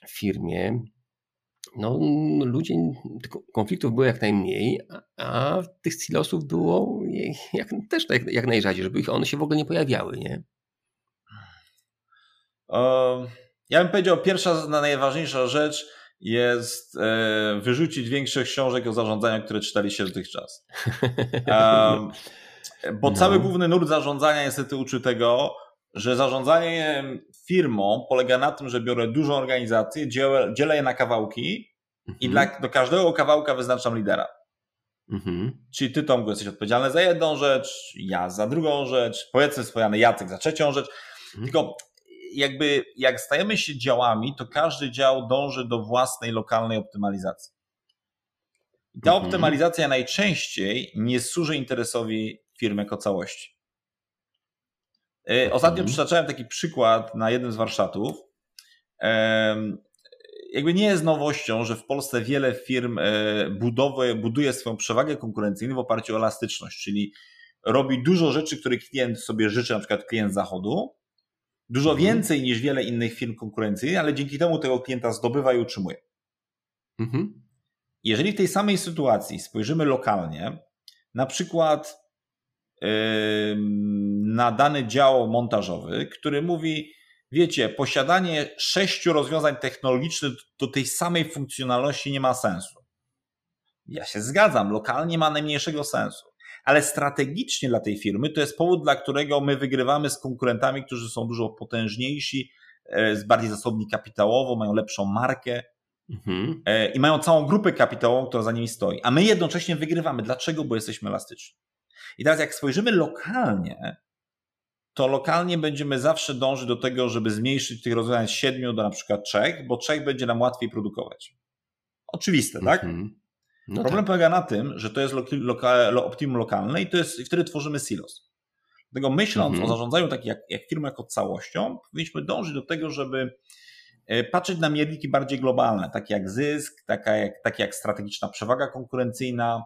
[SPEAKER 2] w firmie no, ludzie, konfliktów było jak najmniej, a tych silosów było jak, też jak, jak najrzadziej, żeby ich one się w ogóle nie pojawiały, nie?
[SPEAKER 1] Ja bym powiedział, pierwsza, najważniejsza rzecz, jest e, wyrzucić większych książek o zarządzaniu, które czytaliście dotychczas. Um, bo no. cały główny nurt zarządzania niestety uczy tego, że zarządzanie firmą polega na tym, że biorę dużą organizację, dzielę, dzielę je na kawałki mhm. i dla, do każdego kawałka wyznaczam lidera. Mhm. Czyli ty, Tomku, jesteś odpowiedzialny za jedną rzecz, ja za drugą rzecz, powiedzmy swojany Jacek za trzecią rzecz. Mhm. Tylko jakby jak stajemy się działami, to każdy dział dąży do własnej lokalnej optymalizacji. I ta mhm. optymalizacja najczęściej nie służy interesowi firmy jako całości. E, ostatnio mhm. przytaczałem taki przykład na jednym z warsztatów. Jakby nie jest nowością, że w Polsce wiele firm e, budowuje, buduje swoją przewagę konkurencyjną w oparciu o elastyczność, czyli robi dużo rzeczy, które klient sobie życzy, na przykład klient zachodu, Dużo mhm. więcej niż wiele innych firm konkurencyjnych, ale dzięki temu tego klienta zdobywa i utrzymuje. Mhm. Jeżeli w tej samej sytuacji spojrzymy lokalnie, na przykład na dany dział montażowy, który mówi, wiecie, posiadanie sześciu rozwiązań technologicznych do tej samej funkcjonalności nie ma sensu. Ja się zgadzam, lokalnie ma najmniejszego sensu. Ale strategicznie dla tej firmy to jest powód, dla którego my wygrywamy z konkurentami, którzy są dużo potężniejsi, e, bardziej zasobni kapitałowo, mają lepszą markę mhm. E, i mają całą grupę kapitałową, która za nimi stoi. A my jednocześnie wygrywamy. Dlaczego? Bo jesteśmy elastyczni. I teraz jak spojrzymy lokalnie, to lokalnie będziemy zawsze dążyć do tego, żeby zmniejszyć tych rozwiązań z 7 do na przykład 3, bo 3 będzie nam łatwiej produkować. Oczywiste, tak? Mhm. No Problem tak. polega na tym, że to jest loka, optimum lokalne i to jest, i wtedy tworzymy silos. Dlatego myśląc mhm. o zarządzaniu takiej jak, jak firmy jako całością, powinniśmy dążyć do tego, żeby e, patrzeć na mierniki bardziej globalne, takie jak zysk, taka jak, takie jak strategiczna przewaga konkurencyjna,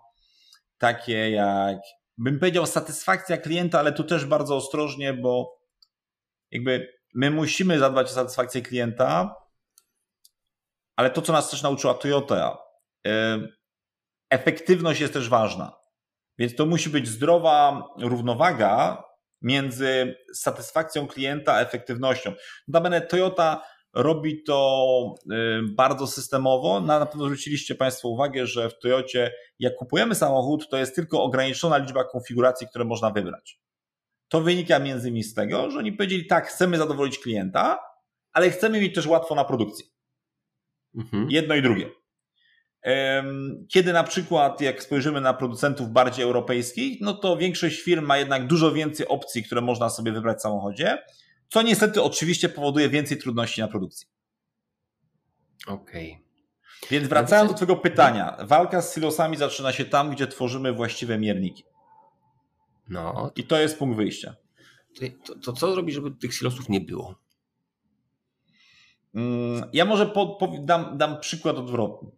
[SPEAKER 1] takie jak bym powiedział, satysfakcja klienta, ale tu też bardzo ostrożnie, bo jakby my musimy zadbać o satysfakcję klienta, ale to, co nas też nauczyła Toyota, efektywność jest też ważna. Więc to musi być zdrowa równowaga między satysfakcją klienta a efektywnością. Notabene Toyota robi to y, bardzo systemowo. Na pewno zwróciliście Państwo uwagę, że w Toyocie, jak kupujemy samochód, to jest tylko ograniczona liczba konfiguracji, które można wybrać. To wynika między innymi z tego, że oni powiedzieli tak, chcemy zadowolić klienta, ale chcemy mieć też łatwo na produkcji. Mhm. Jedno i drugie. Kiedy na przykład, jak spojrzymy na producentów bardziej europejskich, no to większość firm ma jednak dużo więcej opcji, które można sobie wybrać w samochodzie co niestety oczywiście powoduje więcej trudności na produkcji.
[SPEAKER 2] Okej. Okay.
[SPEAKER 1] Więc wracając do Twojego pytania, walka z silosami zaczyna się tam, gdzie tworzymy właściwe mierniki. No. I to jest punkt wyjścia.
[SPEAKER 2] To, to co zrobić, żeby tych silosów nie było?
[SPEAKER 1] Mm, ja może po, po, dam, dam przykład odwrotny.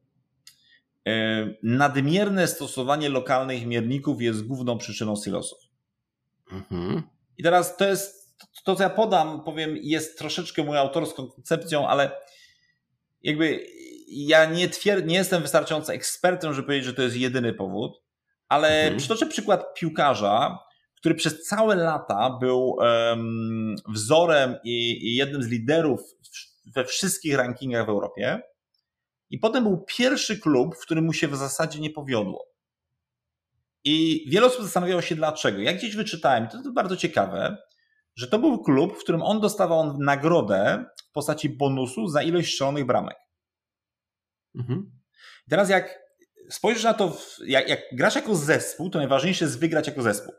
[SPEAKER 1] E, nadmierne stosowanie lokalnych mierników jest główną przyczyną silosów. Mhm. I teraz to jest to, co ja podam, powiem, jest troszeczkę moją autorską koncepcją, ale jakby ja nie, twierd- nie jestem wystarczająco ekspertem, żeby powiedzieć, że to jest jedyny powód, ale mhm. przytoczę przykład piłkarza, który przez całe lata był um, wzorem i, i jednym z liderów we wszystkich rankingach w Europie. I potem był pierwszy klub, w którym mu się w zasadzie nie powiodło. I wiele osób zastanawiało się dlaczego. Jak gdzieś wyczytałem, to jest bardzo ciekawe, że to był klub, w którym on dostawał nagrodę w postaci bonusu za ilość strzelonych bramek. Mhm. Teraz jak spojrzysz na to, jak, jak grasz jako zespół, to najważniejsze jest wygrać jako zespół.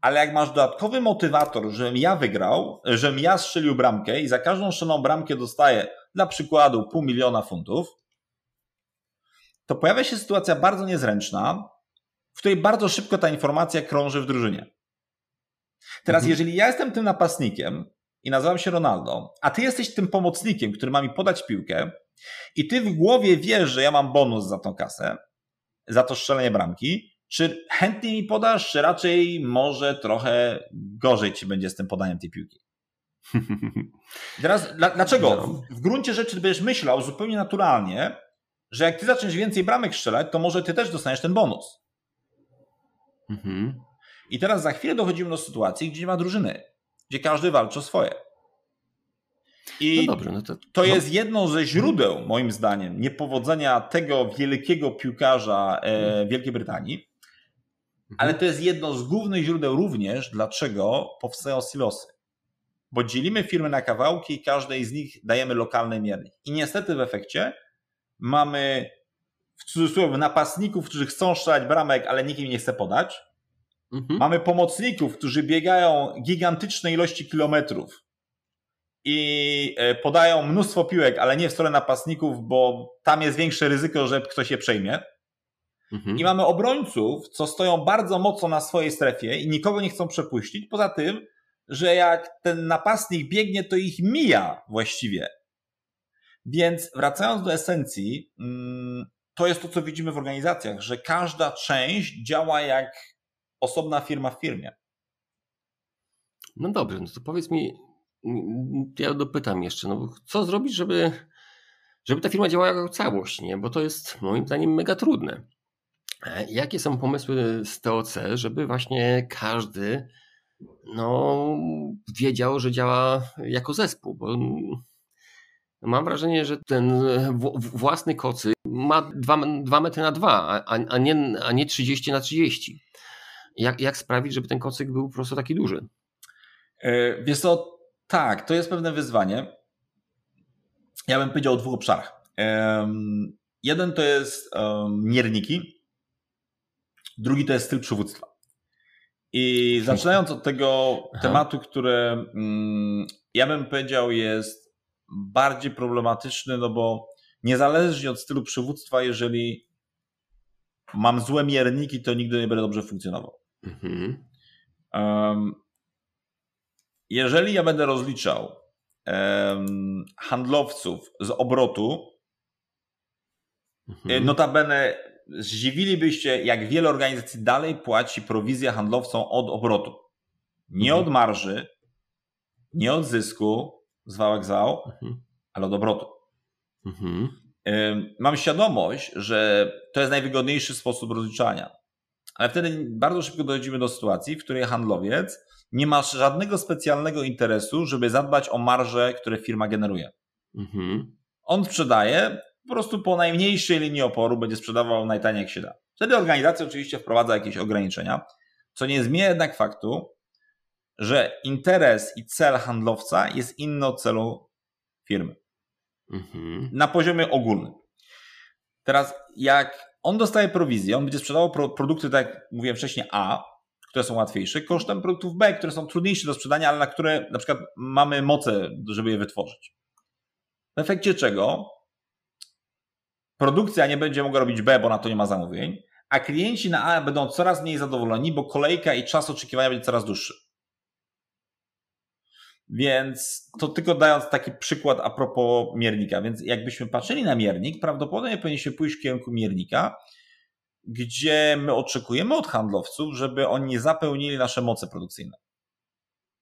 [SPEAKER 1] Ale jak masz dodatkowy motywator, żebym ja wygrał, żebym ja strzelił bramkę i za każdą strzeloną bramkę dostaję dla przykładu pół miliona funtów, to pojawia się sytuacja bardzo niezręczna, w której bardzo szybko ta informacja krąży w drużynie. Teraz, mhm. jeżeli ja jestem tym napastnikiem i nazywam się Ronaldo, a ty jesteś tym pomocnikiem, który ma mi podać piłkę, i ty w głowie wiesz, że ja mam bonus za tą kasę, za to strzelenie bramki, czy chętnie mi podasz, czy raczej może trochę gorzej ci będzie z tym podaniem tej piłki? Teraz, dlaczego? No. W gruncie rzeczy będziesz myślał zupełnie naturalnie, że jak ty zaczniesz więcej bramek strzelać, to może ty też dostaniesz ten bonus. Mhm. I teraz za chwilę dochodzimy do sytuacji, gdzie nie ma drużyny, gdzie każdy walczy o swoje. I no dobrze, no to, to jest no. jedno ze źródeł, moim zdaniem, niepowodzenia tego wielkiego piłkarza e, mhm. Wielkiej Brytanii, mhm. ale to jest jedno z głównych źródeł również, dlaczego powstają silosy. Bo dzielimy firmy na kawałki i każdej z nich dajemy lokalny miernik. I niestety w efekcie mamy w cudzysłowie napastników, którzy chcą strzelać bramek, ale nikt im nie chce podać Mhm. Mamy pomocników, którzy biegają gigantyczne ilości kilometrów i e, podają mnóstwo piłek, ale nie w stronę napastników, bo tam jest większe ryzyko, że ktoś je przejmie. Mhm. I mamy obrońców, co stoją bardzo mocno na swojej strefie i nikogo nie chcą przepuścić. Poza tym, że jak ten napastnik biegnie, to ich mija właściwie. Więc wracając do esencji, mm, to jest to, co widzimy w organizacjach, że każda część działa jak osobna firma w firmie.
[SPEAKER 2] No dobrze, no to powiedz mi, ja dopytam jeszcze, no co zrobić, żeby, żeby ta firma działała jako całość, nie? Bo to jest moim zdaniem mega trudne. E, jakie są pomysły z TOC, żeby właśnie każdy no, wiedział, że działa jako zespół? Bo mam wrażenie, że ten własny kocy ma 2 metry na 2, a, nie, a nie 30 na 30. Jak, jak sprawić, żeby ten kocyk był po prostu taki duży?
[SPEAKER 1] E, wiesz co, tak, to jest pewne wyzwanie. Ja bym powiedział o dwóch obszarach. Jeden to jest mierniki, drugi to jest styl przywództwa. I zaczynając od tego Aha. tematu, który mm, ja bym powiedział jest bardziej problematyczny, no bo niezależnie od stylu przywództwa, jeżeli mam złe mierniki, to nigdy nie będę dobrze funkcjonował. Mhm. Um, jeżeli ja będę rozliczał um, handlowców z obrotu, mhm. notabene zdziwilibyście, jak wiele organizacji dalej płaci prowizję handlowcom od obrotu. Nie mhm. od marży, nie od zysku, zwałek zwał, mhm. ale od obrotu. Mhm. Mam świadomość, że to jest najwygodniejszy sposób rozliczania. Ale wtedy bardzo szybko dochodzimy do sytuacji, w której handlowiec nie ma żadnego specjalnego interesu, żeby zadbać o marże, które firma generuje. Mhm. On sprzedaje po prostu po najmniejszej linii oporu, będzie sprzedawał najtaniej jak się da. Wtedy organizacja oczywiście wprowadza jakieś ograniczenia, co nie zmienia jednak faktu, że interes i cel handlowca jest inny od celu firmy. Mhm. Na poziomie ogólnym. Teraz, jak on dostaje prowizję, on będzie sprzedawał pro, produkty, tak jak mówiłem wcześniej, A, które są łatwiejsze, kosztem produktów B, które są trudniejsze do sprzedania, ale na które na przykład mamy moce, żeby je wytworzyć. W efekcie czego produkcja nie będzie mogła robić B, bo na to nie ma zamówień, a klienci na A będą coraz mniej zadowoleni, bo kolejka i czas oczekiwania będzie coraz dłuższy. Więc to tylko dając taki przykład a propos miernika. Więc jakbyśmy patrzyli na miernik, prawdopodobnie powinniśmy pójść w kierunku miernika, gdzie my oczekujemy od handlowców, żeby oni zapełnili nasze moce produkcyjne.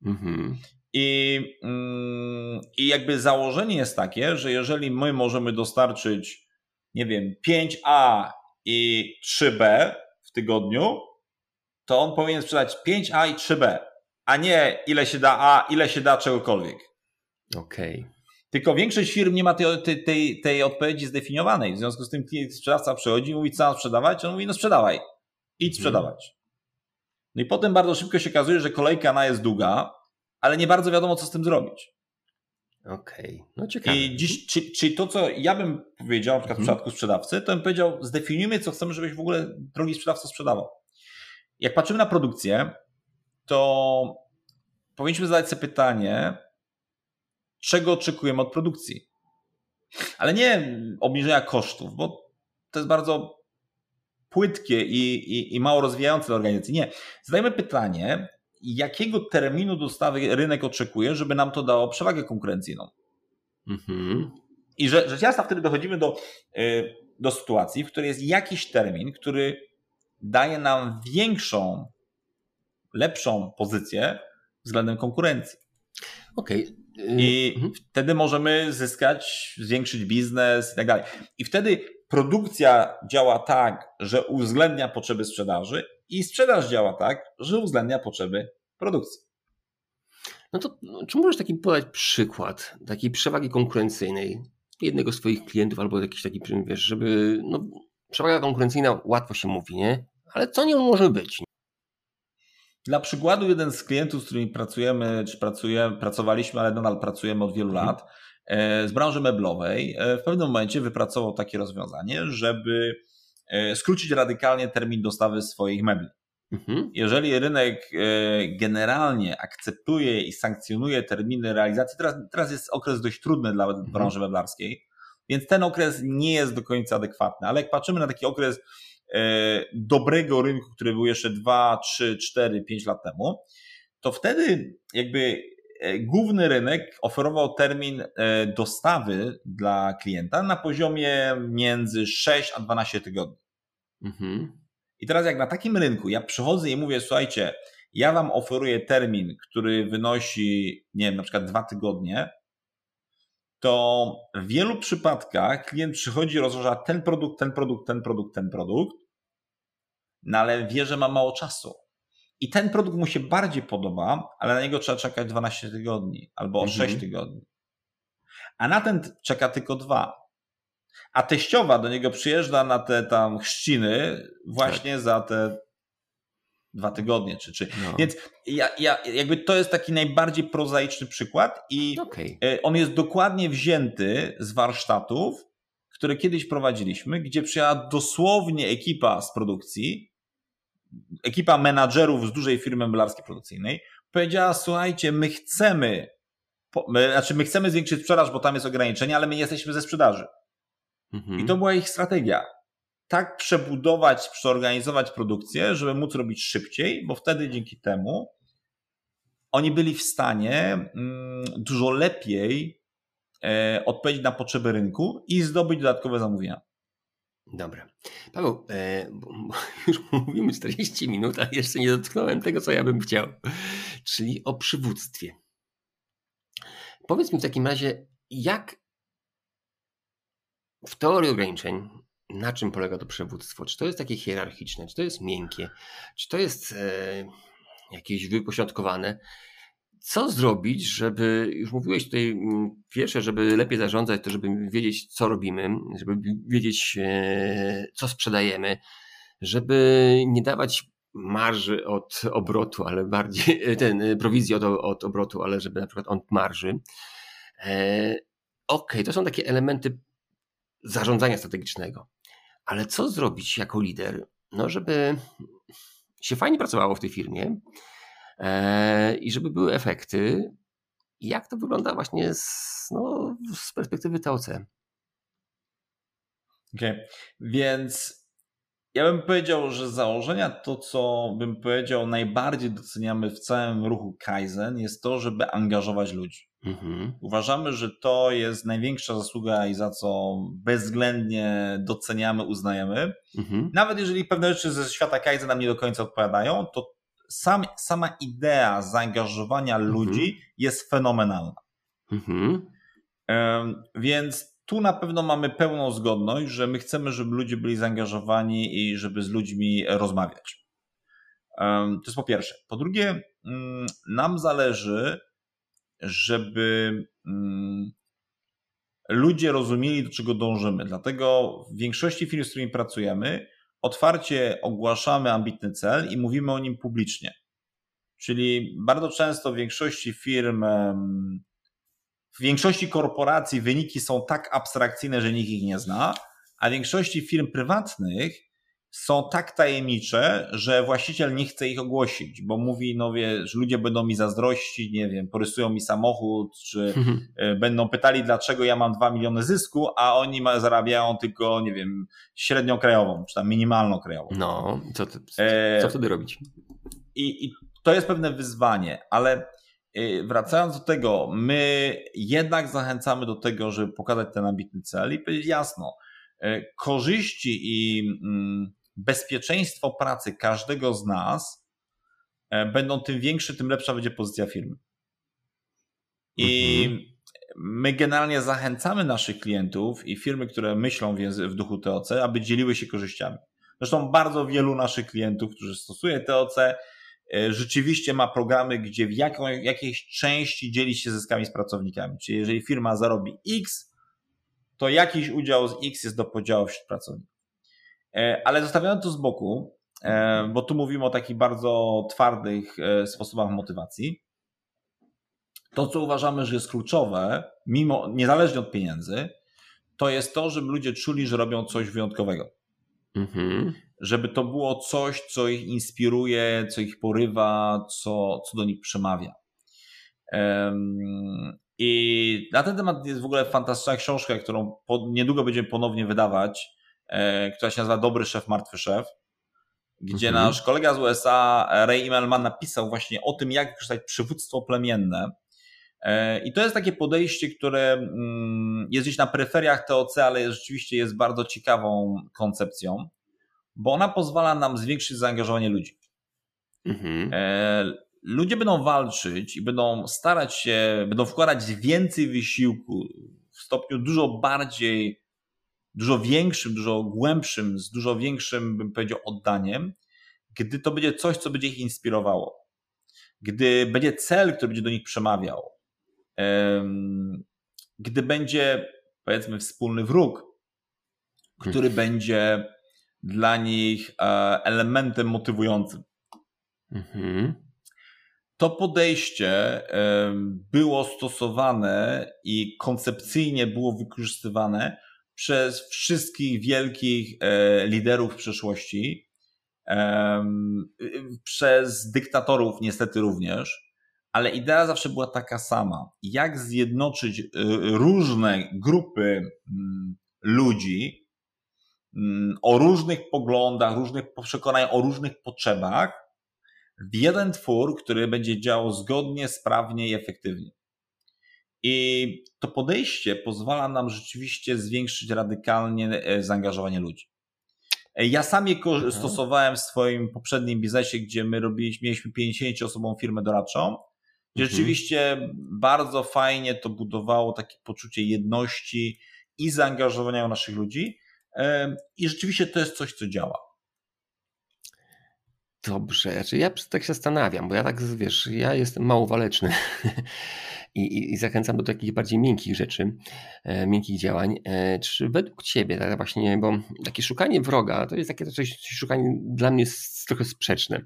[SPEAKER 1] Mhm. I, mm, I jakby założenie jest takie, że jeżeli my możemy dostarczyć, nie wiem, 5A i 3B w tygodniu, to on powinien sprzedać 5A i 3B a nie ile się da A, ile się da czegokolwiek.
[SPEAKER 2] Okej. Okay.
[SPEAKER 1] Tylko większość firm nie ma tej, tej, tej, odpowiedzi zdefiniowanej. W związku z tym klient, sprzedawca przychodzi i mówi, co mam sprzedawać? On mówi, no sprzedawaj. Idź mhm. sprzedawać. No i potem bardzo szybko się okazuje, że kolejka na jest długa, ale nie bardzo wiadomo, co z tym zrobić.
[SPEAKER 2] Okej, okay. no ciekawe.
[SPEAKER 1] I dziś, czyli, czyli to, co ja bym powiedział, na przykład w mhm. przypadku sprzedawcy, to bym powiedział, zdefiniujmy, co chcemy, żebyś w ogóle drogi sprzedawca sprzedawał. Jak patrzymy na produkcję, to powinniśmy zadać sobie pytanie, czego oczekujemy od produkcji. Ale nie obniżenia kosztów, bo to jest bardzo płytkie i, i, i mało rozwijające dla organizacji. Nie. Zadajmy pytanie, jakiego terminu dostawy rynek oczekuje, żeby nam to dało przewagę konkurencyjną. Mhm. I że, rzecz jasna wtedy dochodzimy do, y, do sytuacji, w której jest jakiś termin, który daje nam większą lepszą pozycję względem konkurencji.
[SPEAKER 2] Okej. Okay.
[SPEAKER 1] I mhm. wtedy możemy zyskać, zwiększyć biznes i tak dalej. I wtedy produkcja działa tak, że uwzględnia potrzeby sprzedaży i sprzedaż działa tak, że uwzględnia potrzeby produkcji.
[SPEAKER 2] No to no, czy możesz taki podać przykład takiej przewagi konkurencyjnej jednego z Twoich klientów albo jakiś taki, wiesz, żeby, no, przewaga konkurencyjna łatwo się mówi, nie? Ale co nią może być?
[SPEAKER 1] Dla przykładu, jeden z klientów, z którymi pracujemy, czy pracujemy, pracowaliśmy, ale nadal pracujemy od wielu lat, e, z branży meblowej, e, w pewnym momencie wypracował takie rozwiązanie, żeby e, skrócić radykalnie termin dostawy swoich mebli. Mhm. Jeżeli rynek generalnie akceptuje i sankcjonuje terminy realizacji, teraz, teraz jest okres dość trudny dla mhm. branży meblarskiej, więc ten okres nie jest do końca adekwatny, ale jak patrzymy na taki okres dobrego rynku, który był jeszcze 2, 3, 4, 5 lat temu, to wtedy jakby e, główny rynek oferował termin e, dostawy dla klienta na poziomie między 6 a 12 tygodni. Mhm. I teraz jak na takim rynku ja przychodzę i mówię, słuchajcie, ja wam oferuję termin, który wynosi, nie wiem, na przykład dwa tygodnie, to w wielu przypadkach klient przychodzi i rozważa ten produkt, ten produkt, ten produkt, ten produkt no ale wie, że ma mało czasu. I ten produkt mu się bardziej podoba, ale na niego trzeba czekać 12 tygodni albo mhm. 6 tygodni. A na ten czeka tylko dwa. A teściowa do niego przyjeżdża na te tam chrzciny właśnie tak. za te dwa tygodnie, czy, czy. No. Więc ja, ja, jakby to jest taki najbardziej prozaiczny przykład i okay. E, on jest dokładnie wzięty z warsztatów, które kiedyś prowadziliśmy, gdzie przyjechała dosłownie ekipa z produkcji, ekipa menadżerów z dużej firmy meblarskiej produkcyjnej, powiedziała, słuchajcie, my chcemy, my, znaczy my chcemy zwiększyć sprzedaż, bo tam jest ograniczenie, ale my nie jesteśmy ze sprzedaży. Mhm. I to była ich strategia tak przebudować, przeorganizować produkcję, żeby móc robić szybciej, bo wtedy dzięki temu oni byli w stanie mm, dużo lepiej e, odpowiedzieć na potrzeby rynku i zdobyć dodatkowe zamówienia.
[SPEAKER 2] Dobra. Paweł, e, już mówimy 40 minut, a jeszcze nie dotknąłem tego, co ja bym chciał, czyli o przywództwie. Powiedz mi w takim razie, jak w teorii ograniczeń na czym polega to przywództwo? Czy to jest takie hierarchiczne, czy to jest miękkie, czy to jest e, jakieś wypośrodkowane? Co zrobić, żeby, już mówiłeś tutaj mm, pierwsze, żeby lepiej zarządzać, to żeby wiedzieć, co robimy, żeby wiedzieć, e, co sprzedajemy, żeby nie dawać marży od obrotu, ale bardziej e, ten e, prowizji od, od obrotu, ale żeby na przykład od marży. E, Okej, okay, to są takie elementy zarządzania strategicznego. Ale co zrobić jako lider, no żeby się fajnie pracowało w tej firmie e, i żeby były efekty? Jak to wygląda właśnie z, no, z perspektywy TOC?
[SPEAKER 1] Okay. więc ja bym powiedział, że założenia to, co bym powiedział najbardziej doceniamy w całym ruchu Kaizen, jest to, żeby angażować ludzi. Mhm. Uważamy, że to jest największa zasługa i za co bezwzględnie doceniamy, uznajemy. Mhm. Nawet jeżeli pewne rzeczy ze świata Kaizen nam nie do końca odpowiadają, to sam, sama idea zaangażowania mhm. ludzi jest fenomenalna. Mhm. Więc tu na pewno mamy pełną zgodność, że my chcemy, żeby ludzie byli zaangażowani i żeby z ludźmi rozmawiać. To jest po pierwsze. Po drugie, mm, nam zależy, żeby mm, ludzie rozumieli, do czego dążymy. Dlatego w większości firm, z którymi pracujemy, otwarcie ogłaszamy ambitny cel i mówimy o nim publicznie. Czyli bardzo często w większości firm, w większości korporacji wyniki są tak abstrakcyjne, że nikt ich nie zna, a w większości firm prywatnych są tak tajemnicze, że właściciel nie chce ich ogłosić, bo mówi, no wiesz, ludzie będą mi zazdrościć, nie wiem, porysują mi samochód, czy mhm. e, będą pytali, dlaczego ja mam 2 miliony zysku, a oni zarabiają tylko, nie wiem, średnią krajową, czy tam minimalną krajową.
[SPEAKER 2] No, co, ty, e, co wtedy robić?
[SPEAKER 1] I, I to jest pewne wyzwanie, ale e, wracając do tego, my jednak zachęcamy do tego, żeby pokazać ten ambitny cel i powiedzieć jasno, korzyści i mm, bezpieczeństwo pracy każdego z nas e, będą tym większe, tym lepsza będzie pozycja firmy. I mhm. my generalnie zachęcamy naszych klientów i firmy, które myślą w, w duchu TOC, aby dzieliły się korzyściami. Zresztą bardzo wielu naszych klientów, którzy stosuje TOC, e, rzeczywiście ma programy, gdzie w jaką, jakiejś części dzieli się zyskami z pracownikami. Czyli jeżeli firma zarobi X, to jakiś udział z X jest do podziału wśród pracowników. E, ale zostawiając to z boku, e, bo tu mówimy o takich bardzo twardych e, sposobach motywacji, to co uważamy, że jest kluczowe, mimo, niezależnie od pieniędzy, to jest to, żeby ludzie czuli, że robią coś wyjątkowego. Mhm. Żeby to było coś, co ich inspiruje, co ich porywa, co, co do nich przemawia. I na ten temat jest w ogóle fantastyczna książka, którą niedługo będziemy ponownie wydawać, która się nazywa Dobry Szef, Martwy Szef, gdzie mhm. nasz kolega z USA, Ray Immelman, napisał właśnie o tym, jak wykorzystać przywództwo plemienne. E, I to jest takie podejście, które mm, jest gdzieś na peryferiach TOC, ale rzeczywiście jest bardzo ciekawą koncepcją, bo ona pozwala nam zwiększyć zaangażowanie ludzi. Mhm. E, ludzie będą walczyć i będą starać się, będą wkładać więcej wysiłku w stopniu dużo bardziej dużo większym, dużo głębszym, z dużo większym, bym powiedział, oddaniem, gdy to będzie coś, co będzie ich inspirowało, gdy będzie cel, który będzie do nich przemawiał, gdy będzie, powiedzmy, wspólny wróg, który hmm. będzie dla nich e, elementem motywującym. Mhm. To podejście było stosowane i koncepcyjnie było wykorzystywane przez wszystkich wielkich e, liderów przeszłości, przez dyktatorów niestety również, ale idea zawsze była taka sama. Jak zjednoczyć e, różne grupy mm, ludzi mm, o różnych poglądach, różnych przekonaniach, o różnych potrzebach w jeden twór, który będzie działał zgodnie, sprawnie i efektywnie. I to podejście pozwala nam rzeczywiście zwiększyć radykalnie e, zaangażowanie ludzi. E, ja sam je mhm. stosowałem w swoim poprzednim biznesie, gdzie my robiliśmy, mieliśmy 50-osobową firmę doradczą. Mhm. Rzeczywiście bardzo fajnie to budowało takie poczucie jedności i zaangażowania naszych ludzi. I rzeczywiście to jest coś, co działa.
[SPEAKER 2] Dobrze, znaczy ja tak się zastanawiam, bo ja tak, wiesz, ja jestem mało waleczny i, i, zachęcam do takich bardziej miękkich rzeczy, e, miękkich działań. E, czy według Ciebie, tak właśnie, bo takie szukanie wroga, to jest takie coś, szukanie dla mnie trochę sprzeczne,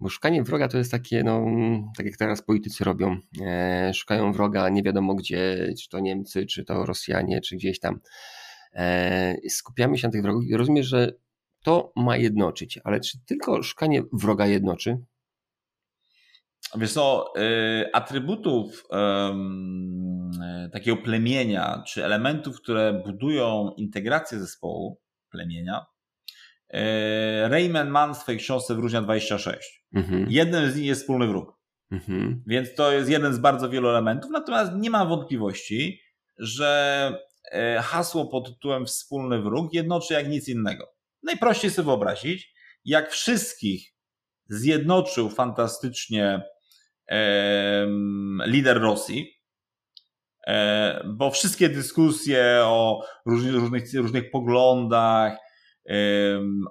[SPEAKER 2] bo szukanie wroga to jest takie, no, tak jak teraz politycy robią, e, szukają wroga nie wiadomo gdzie, czy to Niemcy, czy to Rosjanie, czy gdzieś tam. Skupiamy się na tych wrogach i rozumiem, że to ma jednoczyć, ale czy tylko szukanie wroga jednoczy?
[SPEAKER 1] Wiesz co, y, atrybutów takiego plemienia, czy elementów, które budują integrację zespołu plemienia, y, Raymond Mann w swojej książce Wróżnia 26. Mhm. Jednym z nich jest wspólny wróg. Mhm. Więc to jest jeden z bardzo wielu elementów, natomiast nie ma wątpliwości, że y, hasło pod tytułem wspólny wróg jednoczy jak nic innego. Najprościej sobie wyobrazić, jak wszystkich zjednoczył fantastycznie lider Rosji, e, bo wszystkie dyskusje o różnych, różnych, poglądach,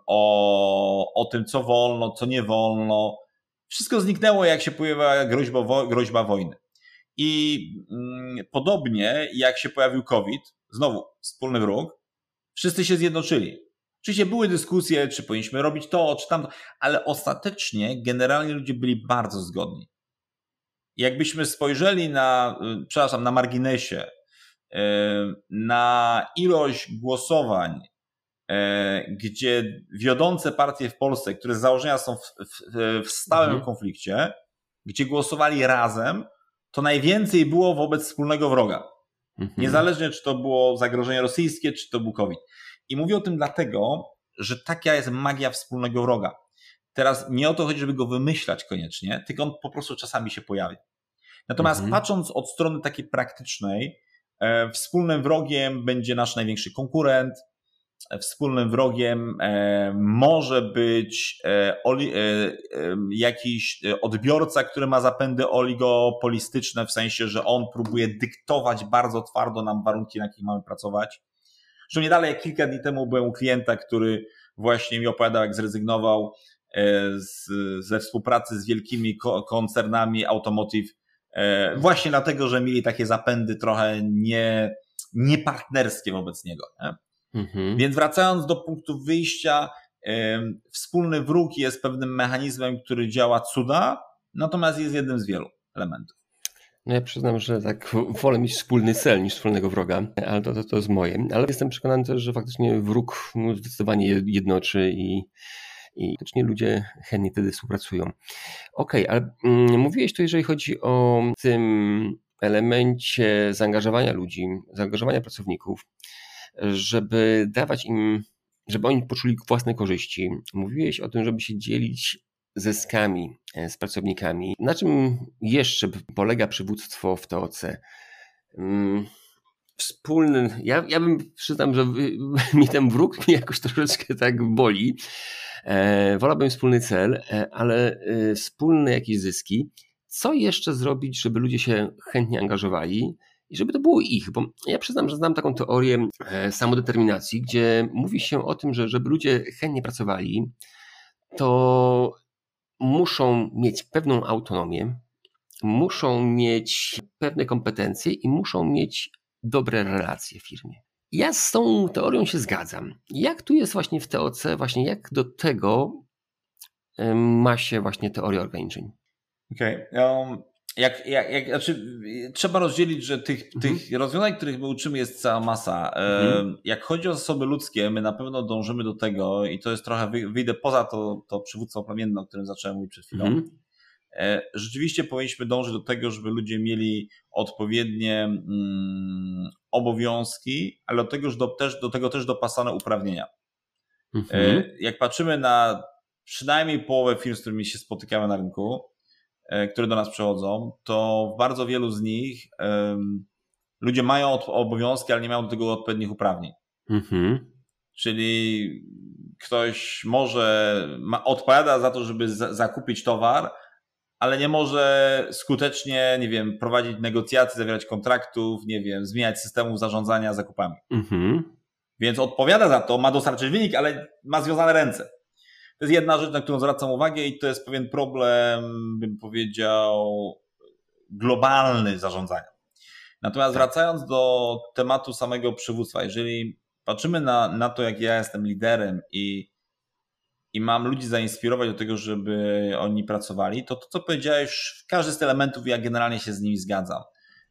[SPEAKER 1] o, o tym, co wolno, co nie wolno, wszystko zniknęło, jak się pojawiła groźba, groźba wojny. I mm, podobnie jak się pojawił COVID, znowu wspólny wróg, wszyscy się zjednoczyli. Oczywiście były dyskusje, czy powinniśmy robić to, czy tamto, ale ostatecznie generalnie ludzie byli bardzo zgodni. Jakbyśmy spojrzeli na, y, przepraszam, na marginesie, y, na ilość głosowań, y, gdzie wiodące partie w Polsce, które z założenia są w, w, w stałym mhm. konflikcie, gdzie głosowali razem, to najwięcej było wobec wspólnego wroga. Mhm. Niezależnie, czy to było zagrożenie rosyjskie, czy to był COVID. I mówię o tym dlatego, że taka jest magia wspólnego wroga. Teraz nie o to chodzi, żeby go wymyślać koniecznie, tylko on po prostu czasami się pojawia. Natomiast mhm. patrząc od strony takiej praktycznej, e, wspólnym wrogiem będzie nasz największy konkurent, e, wspólnym wrogiem e, może być jakiś odbiorca, który ma zapędy oligopolistyczne, w sensie, że on próbuje dyktować bardzo twardo nam warunki, na jakich mamy pracować. Zresztą nie dalej jak kilka dni temu byłem u klienta, który właśnie mi opowiadał, jak zrezygnował z, ze współpracy z wielkimi koncernami automotive, właśnie dlatego, że mieli takie zapędy trochę nie, niepartnerskie wobec niego. Nie? Mhm. Więc wracając do punktu wyjścia, e, wspólny wróg jest pewnym mechanizmem, który działa cuda, natomiast jest jednym z wielu elementów.
[SPEAKER 2] No ja przyznam, że tak wolę mieć wspólny cel niż wspólnego wroga, ale to, to, to jest moje. Ale jestem przekonany też, że faktycznie wróg zdecydowanie jednoczy i, i faktycznie ludzie chętnie wtedy współpracują. Okej, okay, ale mm, mówiłeś tu, jeżeli chodzi o tym elemencie zaangażowania ludzi, zaangażowania pracowników, żeby dawać im, żeby oni poczuli własne korzyści. Mówiłeś o tym, żeby się dzielić zyskami e, z pracownikami. Na czym jeszcze polega przywództwo w TOC? Wspólny, ja, ja bym przyznam, że mi ten wróg mnie jakoś troszeczkę tak boli. E, wolałbym wspólny cel, e, ale e, wspólne jakieś zyski. Co jeszcze zrobić, żeby ludzie się chętnie angażowali i żeby to było ich? Bo ja przyznam, że znam taką teorię samodeterminacji, gdzie mówi się o tym, że żeby ludzie chętnie pracowali, to muszą mieć pewną autonomię, muszą mieć pewne kompetencje i muszą mieć dobre relacje w firmie. Ja z tą teorią się zgadzam. Jak tu jest właśnie w TOC, właśnie jak do tego ma się właśnie teoria ograniczeń?
[SPEAKER 1] Okej. Okay. Um, jak, jak, jak, znaczy, trzeba rozdzielić, że tych, mhm. tych rozwiązań, których my uczymy, jest cała masa. Mhm. Jak chodzi o zasoby ludzkie, my na pewno dążymy do tego, i to jest trochę, wyjdę poza to, to przywództwo plemienne, o którym zacząłem mówić przed chwilą. Mhm. E, rzeczywiście powinniśmy dążyć do tego, żeby ludzie mieli odpowiednie mm, obowiązki, ale do tego, do, też, do tego też dopasane uprawnienia. E, mhm. Jak patrzymy na przynajmniej połowę firm, z którymi się spotykamy na rynku, E, które do nas przychodzą, to w bardzo wielu z nich um, ludzie mają obowiązki, ale nie mają do tego odpowiednich uprawnień. Mhm. Czyli ktoś może ma, odpowiada za to, żeby za, zakupić towar, ale nie może skutecznie, nie wiem, prowadzić negocjacji, zawierać kontraktów, nie wiem, zmieniać systemów zarządzania zakupami. Mhm. Więc odpowiada za to, ma dostarczyć wynik, ale ma związane ręce. To jest jedna rzecz, na którą zwracam uwagę i to jest pewien problem, bym powiedział, globalny zarządzania. Natomiast tak. wracając do tematu samego przywództwa, jeżeli patrzymy na, na to, jak ja jestem liderem i, i mam ludzi zainspirować do tego, żeby oni pracowali, to to, co powiedziałeś, każdy z tych elementów, ja generalnie się z nimi zgadzam.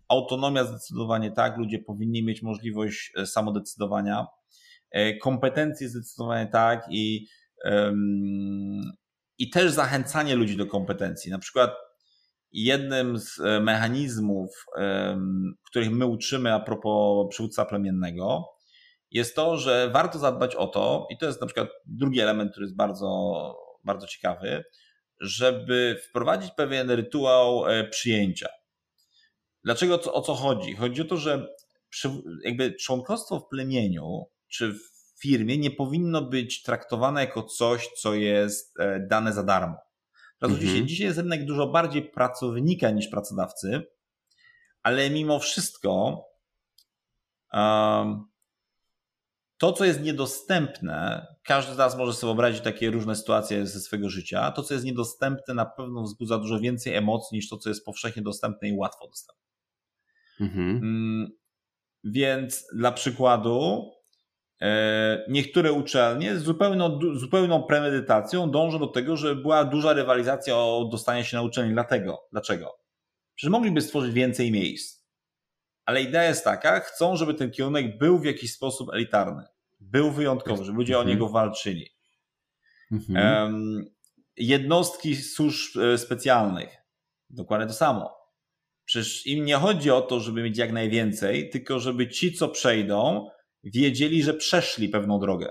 [SPEAKER 1] Autonomia zdecydowanie tak, ludzie powinni mieć możliwość e, samodecydowania. E, kompetencje zdecydowanie tak i i też zachęcanie ludzi do kompetencji. Na przykład jednym z e, mechanizmów, których my uczymy a propos przywódca plemiennego, jest to, że warto zadbać o to, i to jest na przykład drugi element, który jest bardzo, bardzo ciekawy, żeby wprowadzić pewien rytuał e, przyjęcia. Dlaczego, o co chodzi? Chodzi o to, że jakby członkostwo w plemieniu, czy w firmie nie powinno być traktowane jako coś, co jest e, dane za darmo. Mhm. oczywiście dzisiaj jest rynek dużo bardziej pracownika niż pracodawcy, ale mimo wszystko um, to, co jest niedostępne, każdy z nas może sobie wyobrazić takie różne sytuacje ze swojego życia. To, co jest niedostępne, na pewno wzbudza dużo więcej emocji niż to, co jest powszechnie dostępne i łatwo dostępne. Mhm. Mm, więc dla przykładu, E, niektóre uczelnie z zupełną, zupełną premedytacją dążą do tego, żeby była duża rywalizacja o dostanie się na uczelni. Dlatego. Dlaczego? Przecież mogliby stworzyć więcej miejsc. Ale idea jest taka, chcą, żeby ten kierunek był w jakiś sposób elitarny. Był wyjątkowy, żeby ludzie mhm. o niego walczyli. Mhm. jednostki służb e, specjalnych. Dokładnie to samo. Przecież im nie chodzi o to, żeby mieć jak najwięcej, tylko żeby ci, co przejdą, wiedzieli, że przeszli pewną drogę.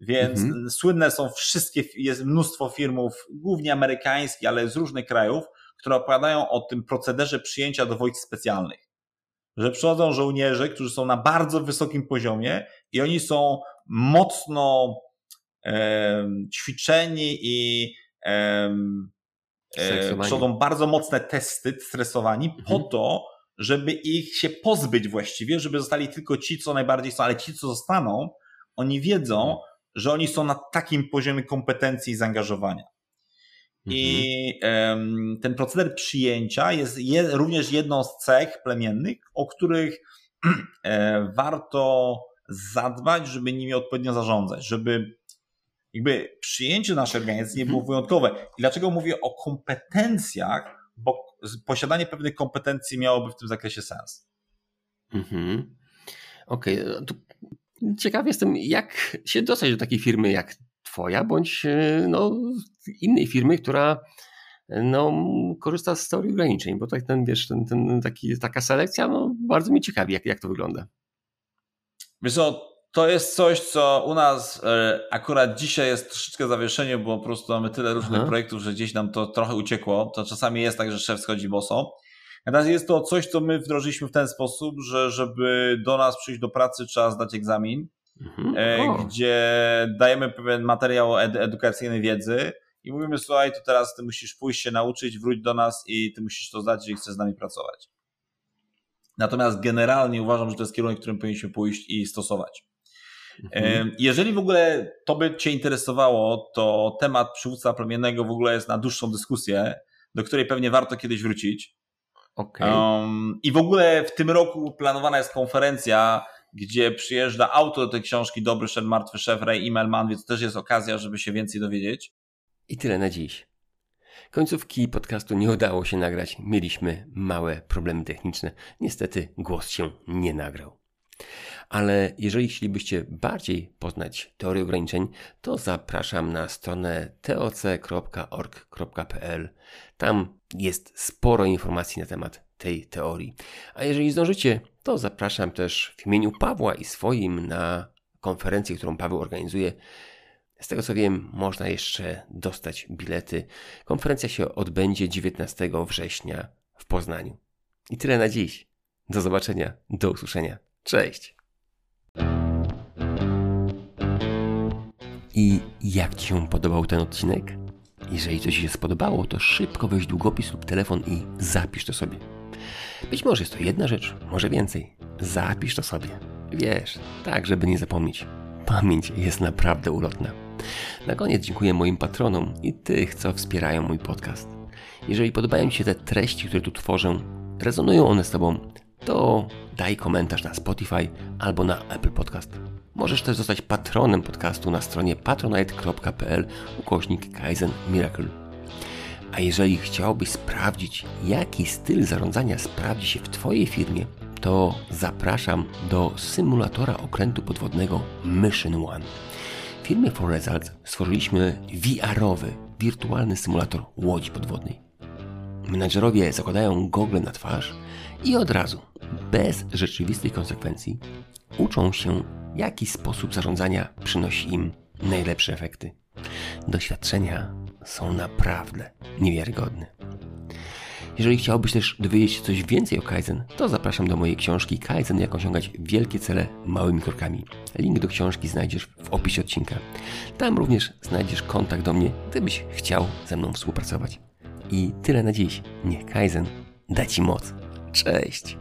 [SPEAKER 1] Więc mhm. słynne są wszystkie, jest mnóstwo firmów, głównie amerykańskich, ale z różnych krajów, które opowiadają o tym procederze przyjęcia do wojsk specjalnych. Że przychodzą żołnierze, którzy są na bardzo wysokim poziomie i oni są mocno e, ćwiczeni i e, e, przechodzą bardzo mocne testy, stresowani mhm. po to, żeby ich się pozbyć właściwie, żeby zostali tylko ci, co najbardziej są, ale ci, co zostaną, oni wiedzą, że oni są na takim poziomie kompetencji i zaangażowania. I um, ten proceder przyjęcia jest je, również jedną z cech plemiennych, o których e, warto zadbać, żeby nimi odpowiednio zarządzać, żeby jakby przyjęcie naszej organizacji nie było mhm. wyjątkowe. I dlaczego mówię o kompetencjach? Bo posiadanie pewnych kompetencji miałoby w tym zakresie sens. Mhm.
[SPEAKER 2] Okej, okay. ciekaw jestem, jak się dostać do takiej firmy jak Twoja, bądź e, no, innej firmy, która no, korzysta z teorii ograniczeń, bo tak ten, wiesz, ten, ten, taki, taka selekcja no, bardzo mnie ciekawi, jak, jak to wygląda.
[SPEAKER 1] Wiesz co, to jest coś, co u nas e, akurat dzisiaj jest troszeczkę zawieszenie, bo po prostu mamy tyle różnych Aha. projektów, że gdzieś nam to trochę uciekło. To czasami jest tak, że szef schodzi boso. Natomiast jest to coś, co my wdrożyliśmy w ten sposób, że żeby do nas przyjść do pracy, trzeba zdać egzamin, mhm. E, gdzie dajemy pewien materiał ed edukacyjny wiedzy i mówimy, słuchaj, to teraz ty musisz pójść się nauczyć, wróć do nas i ty musisz to zdać, jeżeli chcesz z nami pracować. Natomiast generalnie uważam, że to jest kierunek, którym powinniśmy pójść i stosować. Mhm. Jeżeli w ogóle to by Cię interesowało, to temat przywódca plemiennego w ogóle jest na dłuższą dyskusję, do której pewnie warto kiedyś wrócić.
[SPEAKER 2] Okay.
[SPEAKER 1] Um, I w ogóle w tym roku planowana jest konferencja, gdzie przyjeżdża autor tej książki Dobry Szef, Martwy Szef, Ray Immelman, więc też jest okazja, żeby się więcej dowiedzieć.
[SPEAKER 2] I tyle na dziś. Końcówki podcastu nie udało się nagrać. Mieliśmy małe problemy techniczne. Niestety głos się nie nagrał. Ale jeżeli chcielibyście bardziej poznać teorię ograniczeń, to zapraszam na stronę toc.org.pl. Tam jest sporo informacji na temat tej teorii. A jeżeli zdążycie, to zapraszam też w imieniu Pawła i swoim na konferencję, którą Paweł organizuje. Z tego co wiem, można jeszcze dostać bilety. Konferencja się odbędzie 19 września w Poznaniu. I tyle na dziś. Do zobaczenia, do usłyszenia. Cześć! I jak Ci się podobał ten odcinek? Jeżeli coś Ci się spodobało, to szybko weź długopis lub telefon i zapisz to sobie. Być może jest to jedna rzecz, może więcej. Zapisz to sobie. Wiesz, tak, żeby nie zapomnieć. Pamięć jest naprawdę ulotna. Na koniec dziękuję moim patronom i tych, co wspierają mój podcast. Jeżeli podobają Ci się te treści, które tu tworzę, rezonują one z Tobą, to daj komentarz na Spotify albo na Apple Podcast. Możesz też zostać patronem podcastu na stronie patronite.pl ukośnik Kaizen Miracle. A jeżeli chciałbyś sprawdzić, jaki styl zarządzania sprawdzi się w Twojej firmie, to zapraszam do symulatora okrętu podwodnego Mission One. W firmie For Results stworzyliśmy VR-owy, wirtualny symulator łodzi podwodnej. Menadżerowie zakładają gogle na twarz i od razu, bez rzeczywistych konsekwencji, uczą się, jaki sposób zarządzania przynosi im najlepsze efekty. Doświadczenia są naprawdę niewiarygodne. Jeżeli chciałbyś też dowiedzieć się coś więcej o Kaizen, to zapraszam do mojej książki Kaizen jak osiągać wielkie cele małymi krokami. Link do książki znajdziesz w opisie odcinka. Tam również znajdziesz kontakt do mnie, gdybyś chciał ze mną współpracować. I tyle na dziś. Niech Kaizen da Ci moc. Cześć!